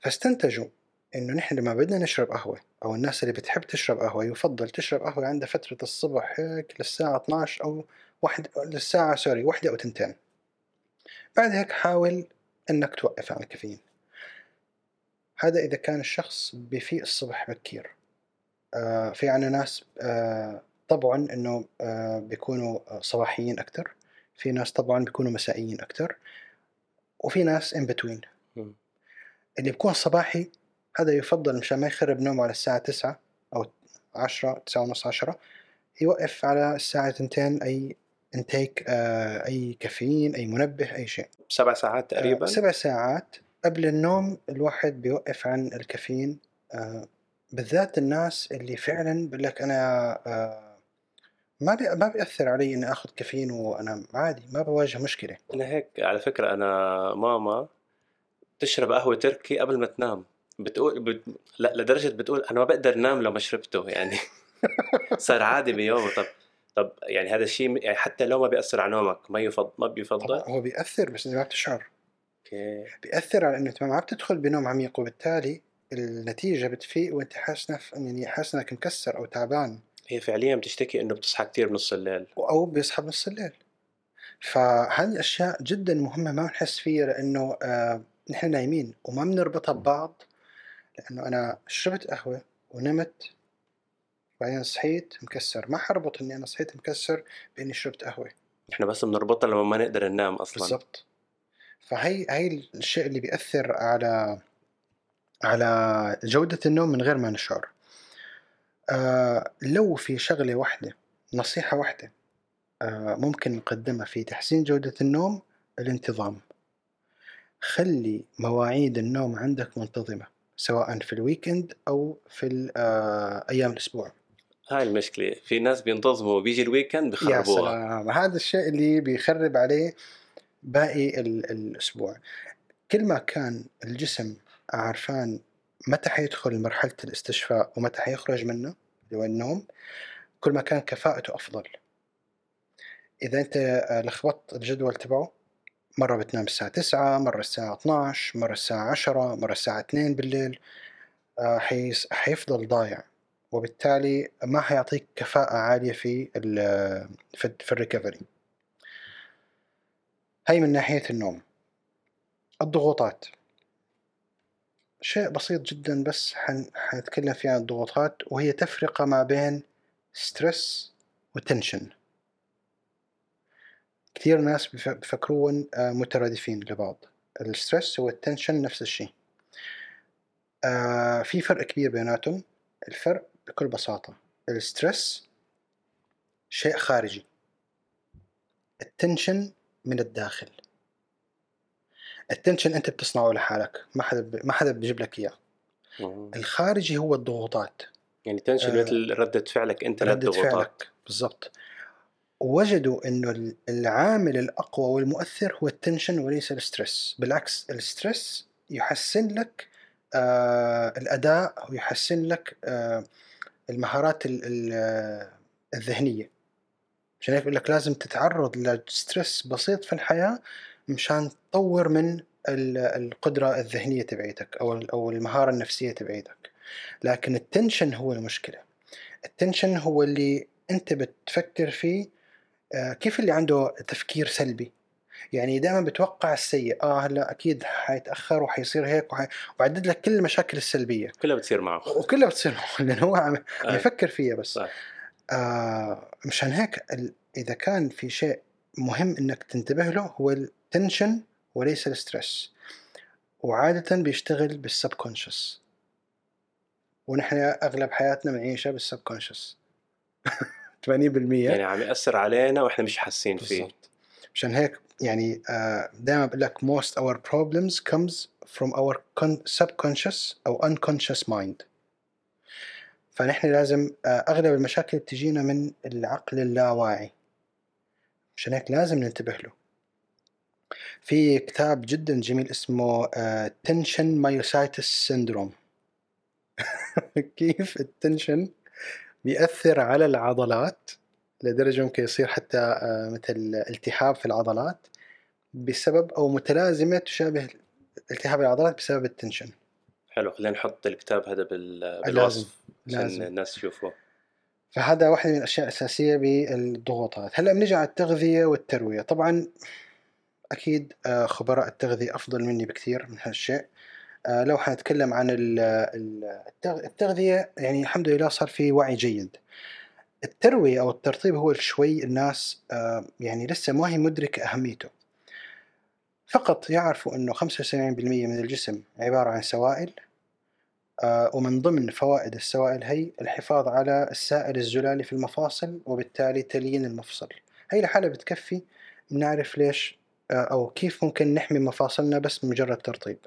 فاستنتجوا إنه نحن لما بدنا نشرب قهوة أو الناس اللي بتحب تشرب قهوة يفضل تشرب قهوة عندها فترة الصبح هيك للساعة 12 أو واحد للساعة sorry واحدة أو تنتين. بعد هيك حاول إنك توقف عن الكافيين. هذا إذا كان الشخص بفيق الصبح بكير. آه في عنا ناس آه طبعا إنه آه بيكونوا صباحيين أكثر في ناس طبعا بيكونوا مسائيين أكثر وفي ناس in between. اللي بيكون صباحي هذا يفضل مشان ما يخرب نومه على الساعة تسعة أو عشرة تسعة ونص عشرة يوقف على الساعة تنتين أي انتيك آه أي كافيين أي منبه أي شيء. سبع ساعات تقريبا؟ آه سبع ساعات قبل النوم الواحد بيوقف عن الكافيين. آه بالذات الناس اللي فعلا بقول لك أنا آه ما بي ما بيأثر علي إني آخذ كافيين وأنا عادي ما بواجه مشكلة. أنا هيك على فكرة أنا ماما تشرب قهوة تركي قبل ما تنام. بتقول بت... لا لدرجة بتقول أنا ما بقدر انام لو ما شربته يعني صار عادي بيومه. طب طب يعني هذا الشيء يعني حتى لو ما بيأثر على نومك ما يفضل ما بيفضل؟ هو بيأثر بس إذا ما بتشعر. أوكي. بيأثر على انه انت ما بتدخل بنوم عميق وبالتالي النتيجة بتفيق وأنت حاسس نف... يعني حاسس إنك مكسر أو تعبان. هي فعليا بتشتكي إنه بتصحى كثير بنص الليل. أو بيصحى بنص الليل. فهذه الأشياء جدا مهمة ما بنحس فيها لأنه آه نحن نايمين وما بنربطها ببعض. لأنه أنا شربت قهوة ونمت بعدين صحيت مكسر. ما حربط إني أنا صحيت مكسر بإني شربت قهوة. إحنا بس بنربطها لما ما نقدر ننام أصلا. بالضبط. فهي هي الشيء اللي بيأثر على على جودة النوم من غير ما نشعر. آه لو في شغلة واحدة نصيحة واحدة آه ممكن نقدمها في تحسين جودة النوم الانتظام. خلي مواعيد النوم عندك منتظمة. سواء في ال weekend أو في آه أيام الأسبوع. هاي المشكلة. في ناس بينتظموا وبيجي ال weekend يا بخربوها. سلام. هذا الشيء اللي بيخرب عليه باقي ال- الأسبوع. كل ما كان الجسم عرفان متى حيدخل مرحلة الاستشفاء ومتى حيخرج منه اللي هو النوم كل ما كان كفاءته أفضل. إذا أنت آه، لخبطت الجدول تبعه مرة بتنام الساعة 9 مرة الساعة 12 مرة الساعة 10 مرة الساعة 2 بالليل. آه، حيفضل ضايع. وبالتالي ما حيعطيك كفاءة عالية في ال في, الريكفري هاي من ناحية النوم. الضغوطات. شيء بسيط جدا بس حن حنتكلم فيه عن الضغوطات وهي تفرقة ما بين stress و tension كثير ناس بف- بفكرون آه، مترادفين لبعض. ال stress وال tension نفس الشيء. آه، في فرق كبير بيناتهم. الفرق بكل بساطة. ال stress شيء خارجي. ال tension من الداخل. ال tension أنت بتصنعه لحالك. ما حدا ب... ما حدا بيجيب لك إياه. الخارجي هو الضغوطات. يعني tension آه، مثل ردة فعلك أنت ردة للضغوطات. فعلك. بالضبط. وجدوا إنه ال- العامل الأقوى والمؤثر هو ال tension وليس ال stress. بالعكس ال stress يحسن لك آه الأداء ويحسن لك آه المهارات ال- ال- آه، الذهنية. عشان هيك بقول لك لازم تتعرض ل stress بسيط في الحياة مشان تطور من ال- القدرة الذهنية تبعيتك أو أو المهارة النفسية تبعيتك. لكن ال tension هو المشكلة. ال tension هو اللي أنت بتفكر فيه كيف اللي عنده تفكير سلبي؟ يعني دائما بتوقع السيء آه هلأ أكيد حيتأخر وحيصير هيك وحي... وعدد لك كل المشاكل السلبية. كلها بتصير معه. وكلها بتصير معه، لأنه هو عم آه، يفكر فيها بس. صح آه مشان هيك ال... إذا كان في شيء مهم إنك تنتبه له هو ال tension وليس ال stress وعادة بيشتغل بال subconscious ونحن أغلب حياتنا بنعيشها بال subconscious 80% يعني عم يأثر علينا وإحنا مش حاسين فيه. بالضبط. مشان هيك يعني آه، دائما بقول لك most our problems comes from our con- subconscious أو unconscious mind. فنحن لازم آه، أغلب المشاكل بتجينا من العقل اللاواعي. مشان هيك لازم ننتبه له. في كتاب جدا جميل اسمه tension myositis syndrome. كيف ال tension؟ بيأثر على العضلات لدرجة ممكن يصير حتى آه، مثل التهاب في العضلات بسبب أو متلازمة تشابه التهاب العضلات بسبب ال tension. حلو خلينا نحط الكتاب هذا بالوصف عشان الناس تشوفه فهذا واحدة من الأشياء الأساسية بالضغوطات. هلأ بنيجي على التغذية والتروية. طبعا أكيد آه، خبراء التغذية أفضل مني بكثير من هالشيء. لو حنتكلم عن ال- ال- التغ- التغذية يعني الحمد لله صار في وعي جيد. التروية أو الترطيب هو شوي الناس آه، يعني لسه ما هي مدركة أهميته. فقط يعرفوا أنه 75% من الجسم عبارة عن سوائل آه، ومن ضمن فوائد السوائل هي الحفاظ على السائل الزلالي في المفاصل وبالتالي تليين المفصل. هي لحالها بتكفي نعرف ليش آه، أو كيف ممكن نحمي مفاصلنا بس بمجرد ترطيب.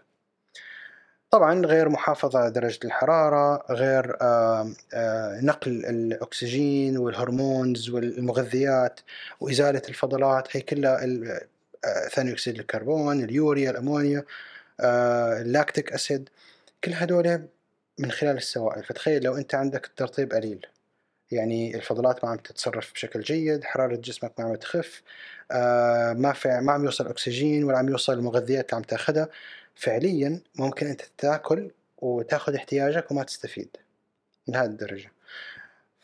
طبعا غير محافظة على درجة الحرارة غير آه، آه، نقل الأكسجين والهرمونز والمغذيات وإزالة الفضلات هي كلها آه، ثاني أكسيد الكربون اليوريا الأمونيا اللاكتيك أسيد كل هدول من خلال السوائل. فتخيل لو أنت عندك الترطيب قليل يعني الفضلات ما عم تتصرف بشكل جيد حرارة جسمك ما عم تخف ما في ما عم يوصل أكسجين ولا عم يوصل المغذيات اللي عم تاخذها فعليا ممكن أنت تاكل وتاخذ احتياجك وما تستفيد من هذه الدرجة.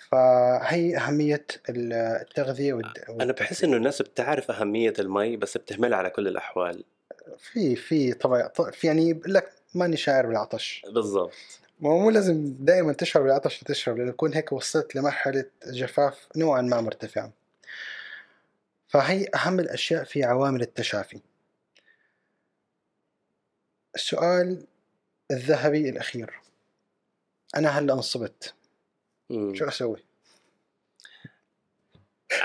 فهي أهمية ال- التغذية والد... أنا بحس إنه الناس بتعرف أهمية المي بس بتهملها على كل الأحوال. في في طبعا في يعني بقول لك ماني شاعر بالعطش. بالضبط. ما هو مو لازم دائما تشعر بالعطش تشرب لأنه تكون هيك وصلت لمرحلة جفاف نوعا ما مرتفعة. فهي أهم الأشياء في عوامل التشافي. السؤال الذهبي الأخير أنا هلا انصبت مم. شو أسوي؟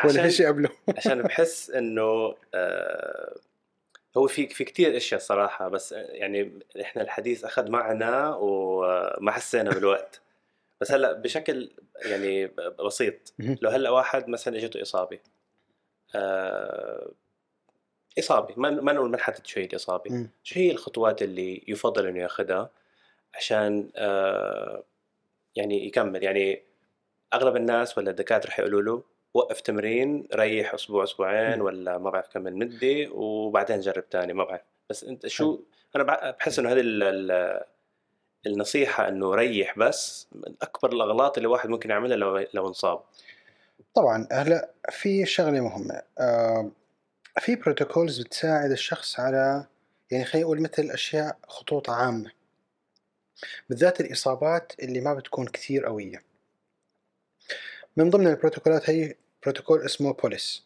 ولا شيء قبله؟ عشان بحس إنه آه هو في في كثير أشياء صراحة بس يعني إحنا الحديث أخذ معنا وما حسينا بالوقت بس هلا بشكل يعني بسيط. لو هلا واحد مثلا إجته إصابة آه اصابه ما ما نقول ما نحدد شو هي الاصابه. شو هي الخطوات اللي يفضل إنه ياخذها عشان آه، يعني يكمل؟ يعني أغلب الناس ولا الدكاترة حيقولوا له وقف تمرين ريح أسبوع أسبوعين. ولا ما بعرف كم مدة وبعدين جرب تاني ما بعرف. بس أنت شو أنا بحس إنه هذه ال- ال- النصيحة إنه ريح بس من أكبر الأغلاط اللي الواحد ممكن يعملها لو لو انصاب. طبعا هلأ في شغلة مهمة آه في بروتوكولز بتساعد الشخص على يعني خلينا نقول مثل أشياء خطوط عامة بالذات الإصابات اللي ما بتكون كثير قوية. من ضمن البروتوكولات هي بروتوكول اسمه بوليس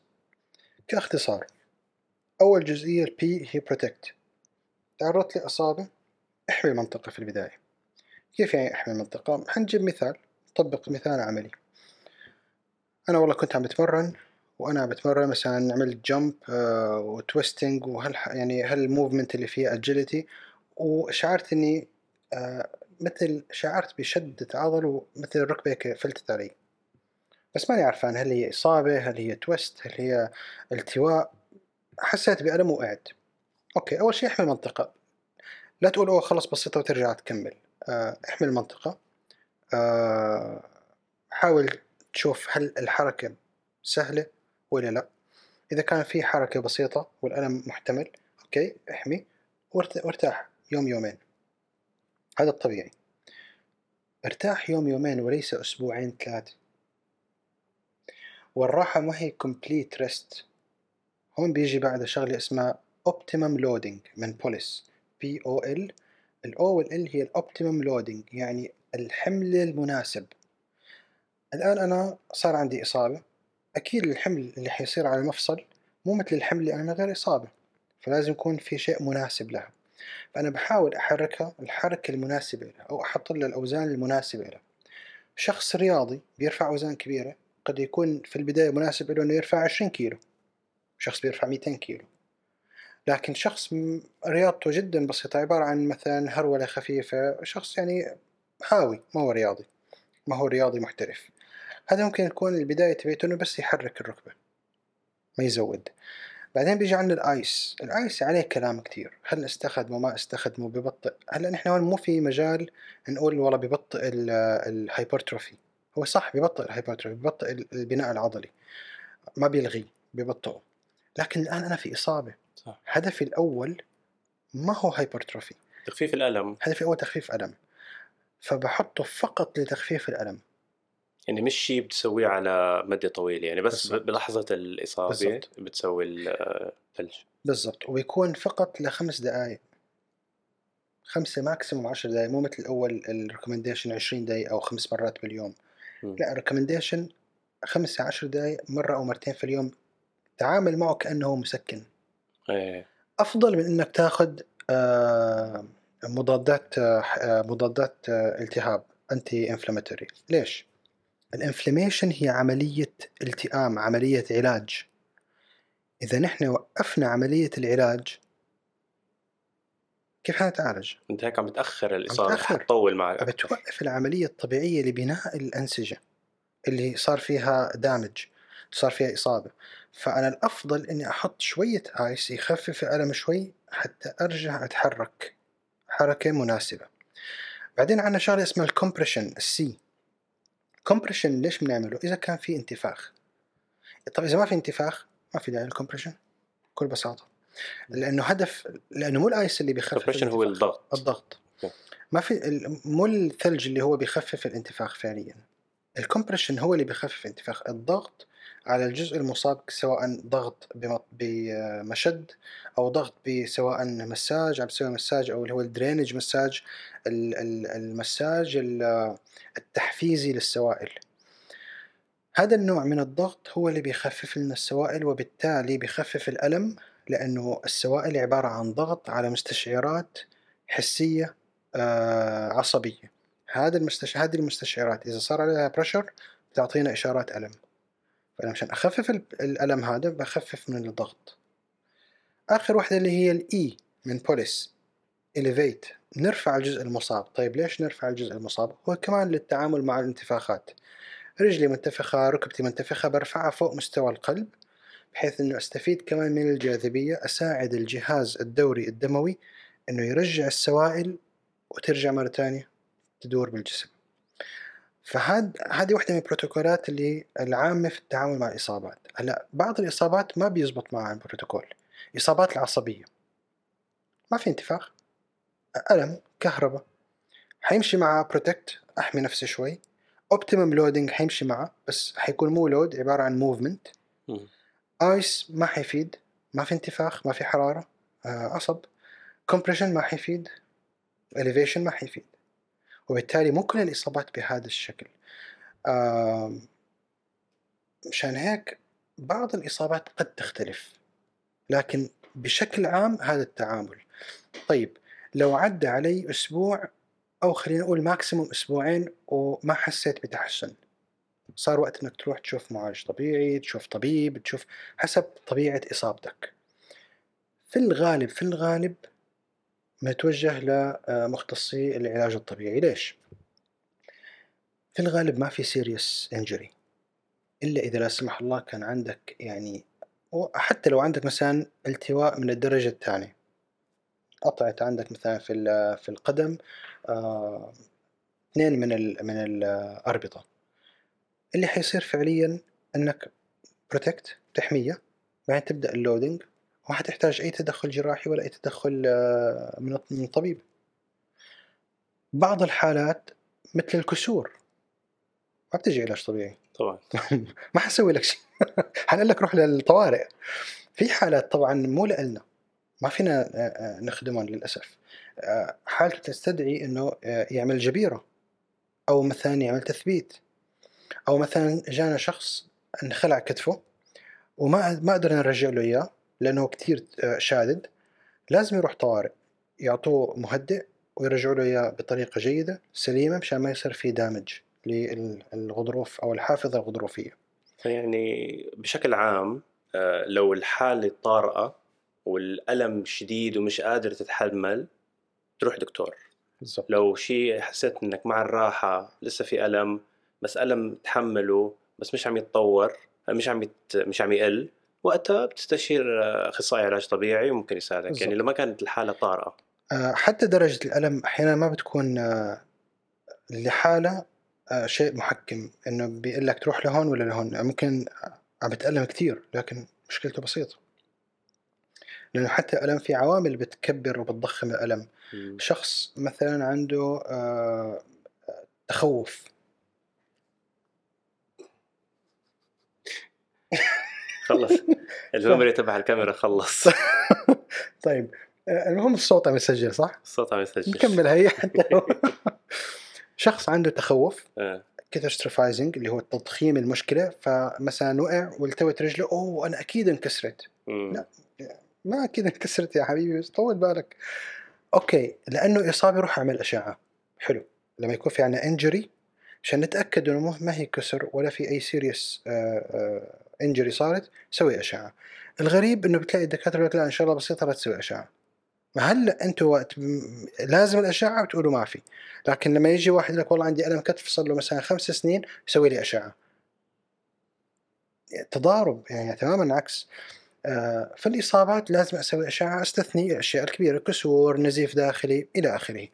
كاختصار أول جزئية ال P هي protect تعرضت لإصابة احمي المنطقة في البداية. كيف يعني احمي المنطقة حنجيب مثال نطبق مثال عملي. أنا والله كنت عم بتمرن وأنا بتمرن مثلا عملت jump و twisting وهال يعني هال movement اللي فيه agility وشعرت إني آه، مثل شعرت بشدة عضل ومثل الركبة هيك فلتت علي. بس ماني عرفان هل هي إصابة هل هي twist هل هي التواء. حسيت بألم وقعت. okay أول شيء احمي المنطقة لا تقول أوه خلص بسيطة وترجع تكمل. آه، احمي المنطقة آه، حاول تشوف هل الحركة سهلة. ولا لا. إذا كان في حركة بسيطة والألم محتمل أوكي احمي وارت- وارتاح يوم يومين. هذا الطبيعي. ارتاح يوم يومين وليس أسبوعين ثلاثة. والراحة ما هي complete rest. هون بيجي بعد شغلة اسمها optimum loading من بوليس O L. ال O وال L هي ال optimum loading يعني الحمل المناسب. الآن أنا صار عندي إصابة. أكيد الحمل اللي حيصير على المفصل مو مثل الحمل اللي أنا من غير إصابة فلازم يكون في شيء مناسب لها. فأنا بحاول أحركها الحركة المناسبة لها أو أحط لها الأوزان المناسبة لها. شخص رياضي بيرفع أوزان كبيرة قد يكون في البداية مناسب له إنه يرفع 20 كيلو. شخص بيرفع 200 كيلو. لكن شخص رياضته جدا بسيطة عبارة عن مثلا هرولة خفيفة شخص يعني هاوي ما هو رياضي. ما هو رياضي محترف. هذا ممكن تكون البداية تبعته إنه بس يحرك الركبة ما يزود. بعدين بيجي عندنا ال ice ال ice عليه كلام كتير. هل استخدمه ما استخدمه ببطئ. هلا نحن هون مو في مجال نقول والله ببطئ ال- ال hypertrophy هو صح ببطئ ال hypertrophy ببطئ ال- البناء العضلي. ما بيلغيه ببطئه. لكن الآن أنا في إصابة. صح. هدفي الأول ما هو hypertrophy تخفيف الألم. هدفي الأول تخفيف ألم. فبحطه فقط لتخفيف الألم. يعني مش شيء بتسويه على مدى طويل يعني بس بالضبط. بلحظة الإصابة بالضبط. بتسوي الثلج بالضبط. ويكون فقط لخمس دقائق خمسة maximum عشر دقائق مو مثل الأول ال recommendation 20 دقيقة أو خمس مرات باليوم. مم. لا ال recommendation خمسة عشر دقائق مرة أو مرتين في اليوم. تعامل معه كأنه مسكن. إيه. أفضل من إنك تاخذ آه، مضادات آه، مضادات آه، التهاب anti-inflammatory ليش؟ ال inflammation هي عملية التئام عملية علاج إذا نحن وقفنا عملية العلاج كيف حنتعالج؟ أنت هيك عم بتأخر الإصابة بتأخر. حتطول معك. بتوقف العملية الطبيعية لبناء الأنسجة اللي صار فيها damage صار فيها إصابة فأنا الأفضل إني أحط شوية ice يخفف الألم شوي حتى أرجع أتحرك حركة مناسبة بعدين عندنا شغلة اسمها ال compression ال C compression ليش بنعمله؟ إذا كان في انتفاخ. طب إذا ما في انتفاخ ما في داعي لل compression بكل بساطة. لأنه هدف لأنه مو ال ice اللي بيخفف ال compression هو. الضغط. الضغط. ما في مو الثلج اللي هو بيخفف الانتفاخ فعليا. ال compression هو اللي بيخفف الانتفاخ. الضغط على الجزء المصاب سواء ضغط بم- بمشد أو ضغط بسواء مساج عم بسوي مساج أو اللي هو ال drainage massage ال- ال- المساج ال- التحفيزي للسوائل. هذا النوع من الضغط هو اللي بيخفف لنا السوائل وبالتالي بيخفف الألم لأنه السوائل عبارة عن ضغط على مستشعرات حسية آه، عصبية. هذا المستش... هذه المستشعرات إذا صار عليها pressure بتعطينا إشارات ألم. فأنا عشان أخفف ال- الألم هذا بخفف من الضغط. آخر واحدة اللي هي ال E من POLICE elevate. نرفع الجزء المصاب. طيب ليش نرفع الجزء المصاب؟ هو كمان للتعامل مع الانتفاخات. رجلي منتفخة ركبتي منتفخة برفعها فوق مستوى القلب بحيث إنه أستفيد كمان من الجاذبية أساعد الجهاز الدوري الدموي إنه يرجع السوائل وترجع مرة ثانية تدور بالجسم. فهاد هذه واحدة من البروتوكولات اللي العامة في التعامل مع الإصابات. هلأ بعض الإصابات ما بيزبط معها البروتوكول. إصابات العصبية. ما في انتفاخ. ألم كهرباء. حيمشي مع protect أحمي نفسي شوي. optimum loading حيمشي معه بس حيكون مو load عبارة عن movement. ice ما حيفيد. ما في انتفاخ ما في حرارة. آه، عصب. compression ما حيفيد. elevation ما حيفيد. وبالتالي مو كل الإصابات بهذا الشكل. مشان هيك بعض الإصابات قد تختلف لكن بشكل عام هذا التعامل. طيب لو عدى علي أسبوع أو خلينا نقول maximum أسبوعين وما حسيت بتحسن صار وقت إنك تروح تشوف معالج طبيعي تشوف طبيب تشوف حسب طبيعة إصابتك. في الغالب في الغالب نتوجه لمختصي العلاج الطبيعي. ليش؟ في الغالب ما في سيريس انجري إلا إذا لا سمح الله كان عندك يعني حتى لو عندك مثلا التواء من الدرجة الثانية. قطعت عندك مثلا في في القدم آه، اثنين من ال من الأربطة. اللي حيصير فعليا إنك protect تحميه بعدين تبدأ ال loading وما حتحتاج أي تدخل جراحي ولا أي تدخل آه، من من الطبيب. بعض الحالات مثل الكسور ما بتجي علاج طبيعي. طبعا. ما حسوي لك شيء. حنقول لك روح للطوارئ. في حالات طبعا مو لنا ما فينا آه، آه، نخدمهم للأسف. حالته تستدعي إنه يعمل جبيرة أو مثلا يعمل تثبيت أو مثلا جانا شخص انخلع كتفه وما ما قدرنا نرجع له إياه. لأنه كثير شادد لازم يروح طوارئ يعطوه مهدئ ويرجعوا له إياه بطريقة جيدة سليمة مشان ما يصير في دامج للغضروف أو الحافظة الغضروفية. فيعني بشكل عام آه، لو الحالة طارئة والألم شديد ومش قادر تتحمل تروح دكتور. بالضبط. لو شيء حسيت إنك مع الراحة لسه في ألم بس ألم تحمله بس مش عم يتطور مش عم يت... مش عم يقل وقتها بتستشير آه، أخصائي علاج طبيعي وممكن يساعدك. بالضبط. يعني لو ما كانت الحالة طارئة. آه، حتى درجة الألم أحيانا ما بتكون آه، لحالة آه، شيء محكم. إنه بيقول لك تروح لهون ولا لهون. ممكن عم بتألم كثير لكن مشكلته بسيطة. لأنه حتى الألم في عوامل بتكبر وبتضخم الألم. مم. شخص مثلا عنده تخوف. خلص الميموري تبع الكاميرا خلص طيب آه، المهم الصوت عم يسجل صح؟ الصوت عم يسجل نكمل هي حتى شخص عنده تخوف آه. catastrophizing اللي هو تضخيم المشكلة فمثلا وقع والتوت رجله أوه أنا أكيد انكسرت. لا. ما أكيد انكسرت يا حبيبي بس طول بالك okay لأنه إصابة روح أعمل أشعة حلو لما يكون في عندنا injury عشان نتأكد إنه ما هي كسر ولا في أي serious injury صارت سوي أشعة. الغريب إنه بتلاقي الدكاترة يقول لك لا إن شاء الله بسيطة لا تسوي أشعة. هلا أنتم وقت لازم الأشعة وتقولوا ما في. لكن لما يجي واحد يقول لك والله عندي ألم كتف صار له مثلا خمس سنين يسوي لي أشعة. تضارب يعني تماما عكس. آه، في الإصابات لازم أسوي أشعة أستثني الأشياء الكبيرة كسور نزيف داخلي إلى آخره.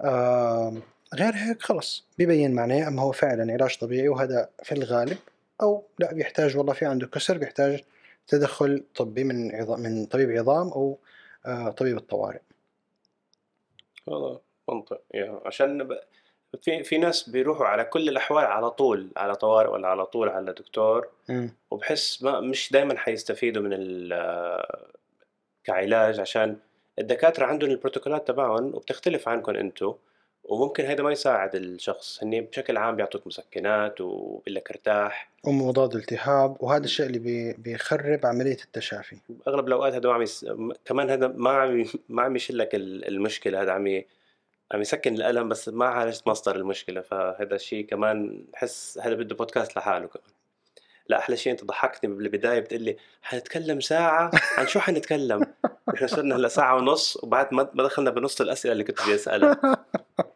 آه، غير هيك خلص. بيبين معناه أما هو فعلا علاج طبيعي وهذا في الغالب أو لا بيحتاج والله في عنده كسر بيحتاج تدخل طبي من عظام من طبيب عظام أو آه، طبيب الطوارئ. والله منطق. يعني عشان ب... في في ناس بيروحوا على كل الأحوال على طول على طوارئ ولا على طول على دكتور. وبحس ما مش دائما حيستفيدوا من ال كعلاج عشان الدكاترة عندهم البروتوكولات تبعهم وبتختلف عنكم أنتم وممكن هذا ما يساعد الشخص هني بشكل عام بيعطوك مسكنات وبيقول لك ارتاح. ومضاد التهاب وهذا الشيء اللي بي- بيخرب عملية التشافي. أغلب الأوقات هذا ما عم يس... كمان هذا ما عم ما عم يشيل لك ال- المشكلة هذا عم ي... عم يسكن الألم بس ما عالجت مصدر المشكلة فهذا الشيء كمان بحس هذا بده بودكاست لحاله كمان. لا أحلى شيء أنت ضحكتني بالبداية بتقول لي حنتكلم ساعة؟ عن شو حنتكلم؟ إحنا صرنا هلأ ساعة ونص وبعد ما دخلنا بنص الأسئلة اللي كنت بدي اسالها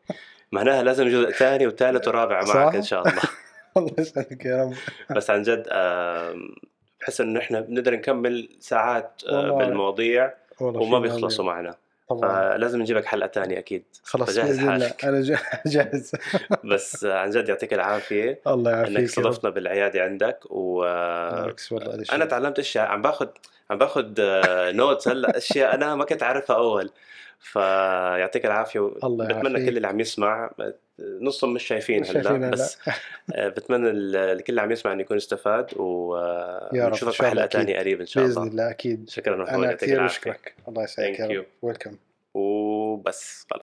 معناها لازم جزء ثاني وثالث ورابع؟ معك إن شاء الله الله يسعدك يا رب بس عن جد بحس إنه إحنا بنقدر نكمل ساعات آه،. بالمواضيع وما بيخلصوا. معنا طبعا فلازم نجيبك حلقة ثانية أكيد خلاص فجهز الله حالك. أنا جا- جاهز بس عن جد يعطيك العافية الله إنك يعافيك رب. استضفتنا بالعياده عندك و شيء. أنا تعلمت أشياء عم باخذ عم باخذ نوتس هلا أشياء أنا ما كنت اعرفها أول فيعطيك العافية الله بتمنى. كل اللي عم يسمع نصهم مش شايفين مش هلأ. بس آه، بتمنى ال- الكل اللي عم يسمع إنه يكون استفاد ونشوفك الله بحلقه أكيد. ثانية قريب إن شاء بإذن الله الله أكيد شكرا أنا كثير بشكرك الله يسعدك يا. رب ويلكم وبس خلص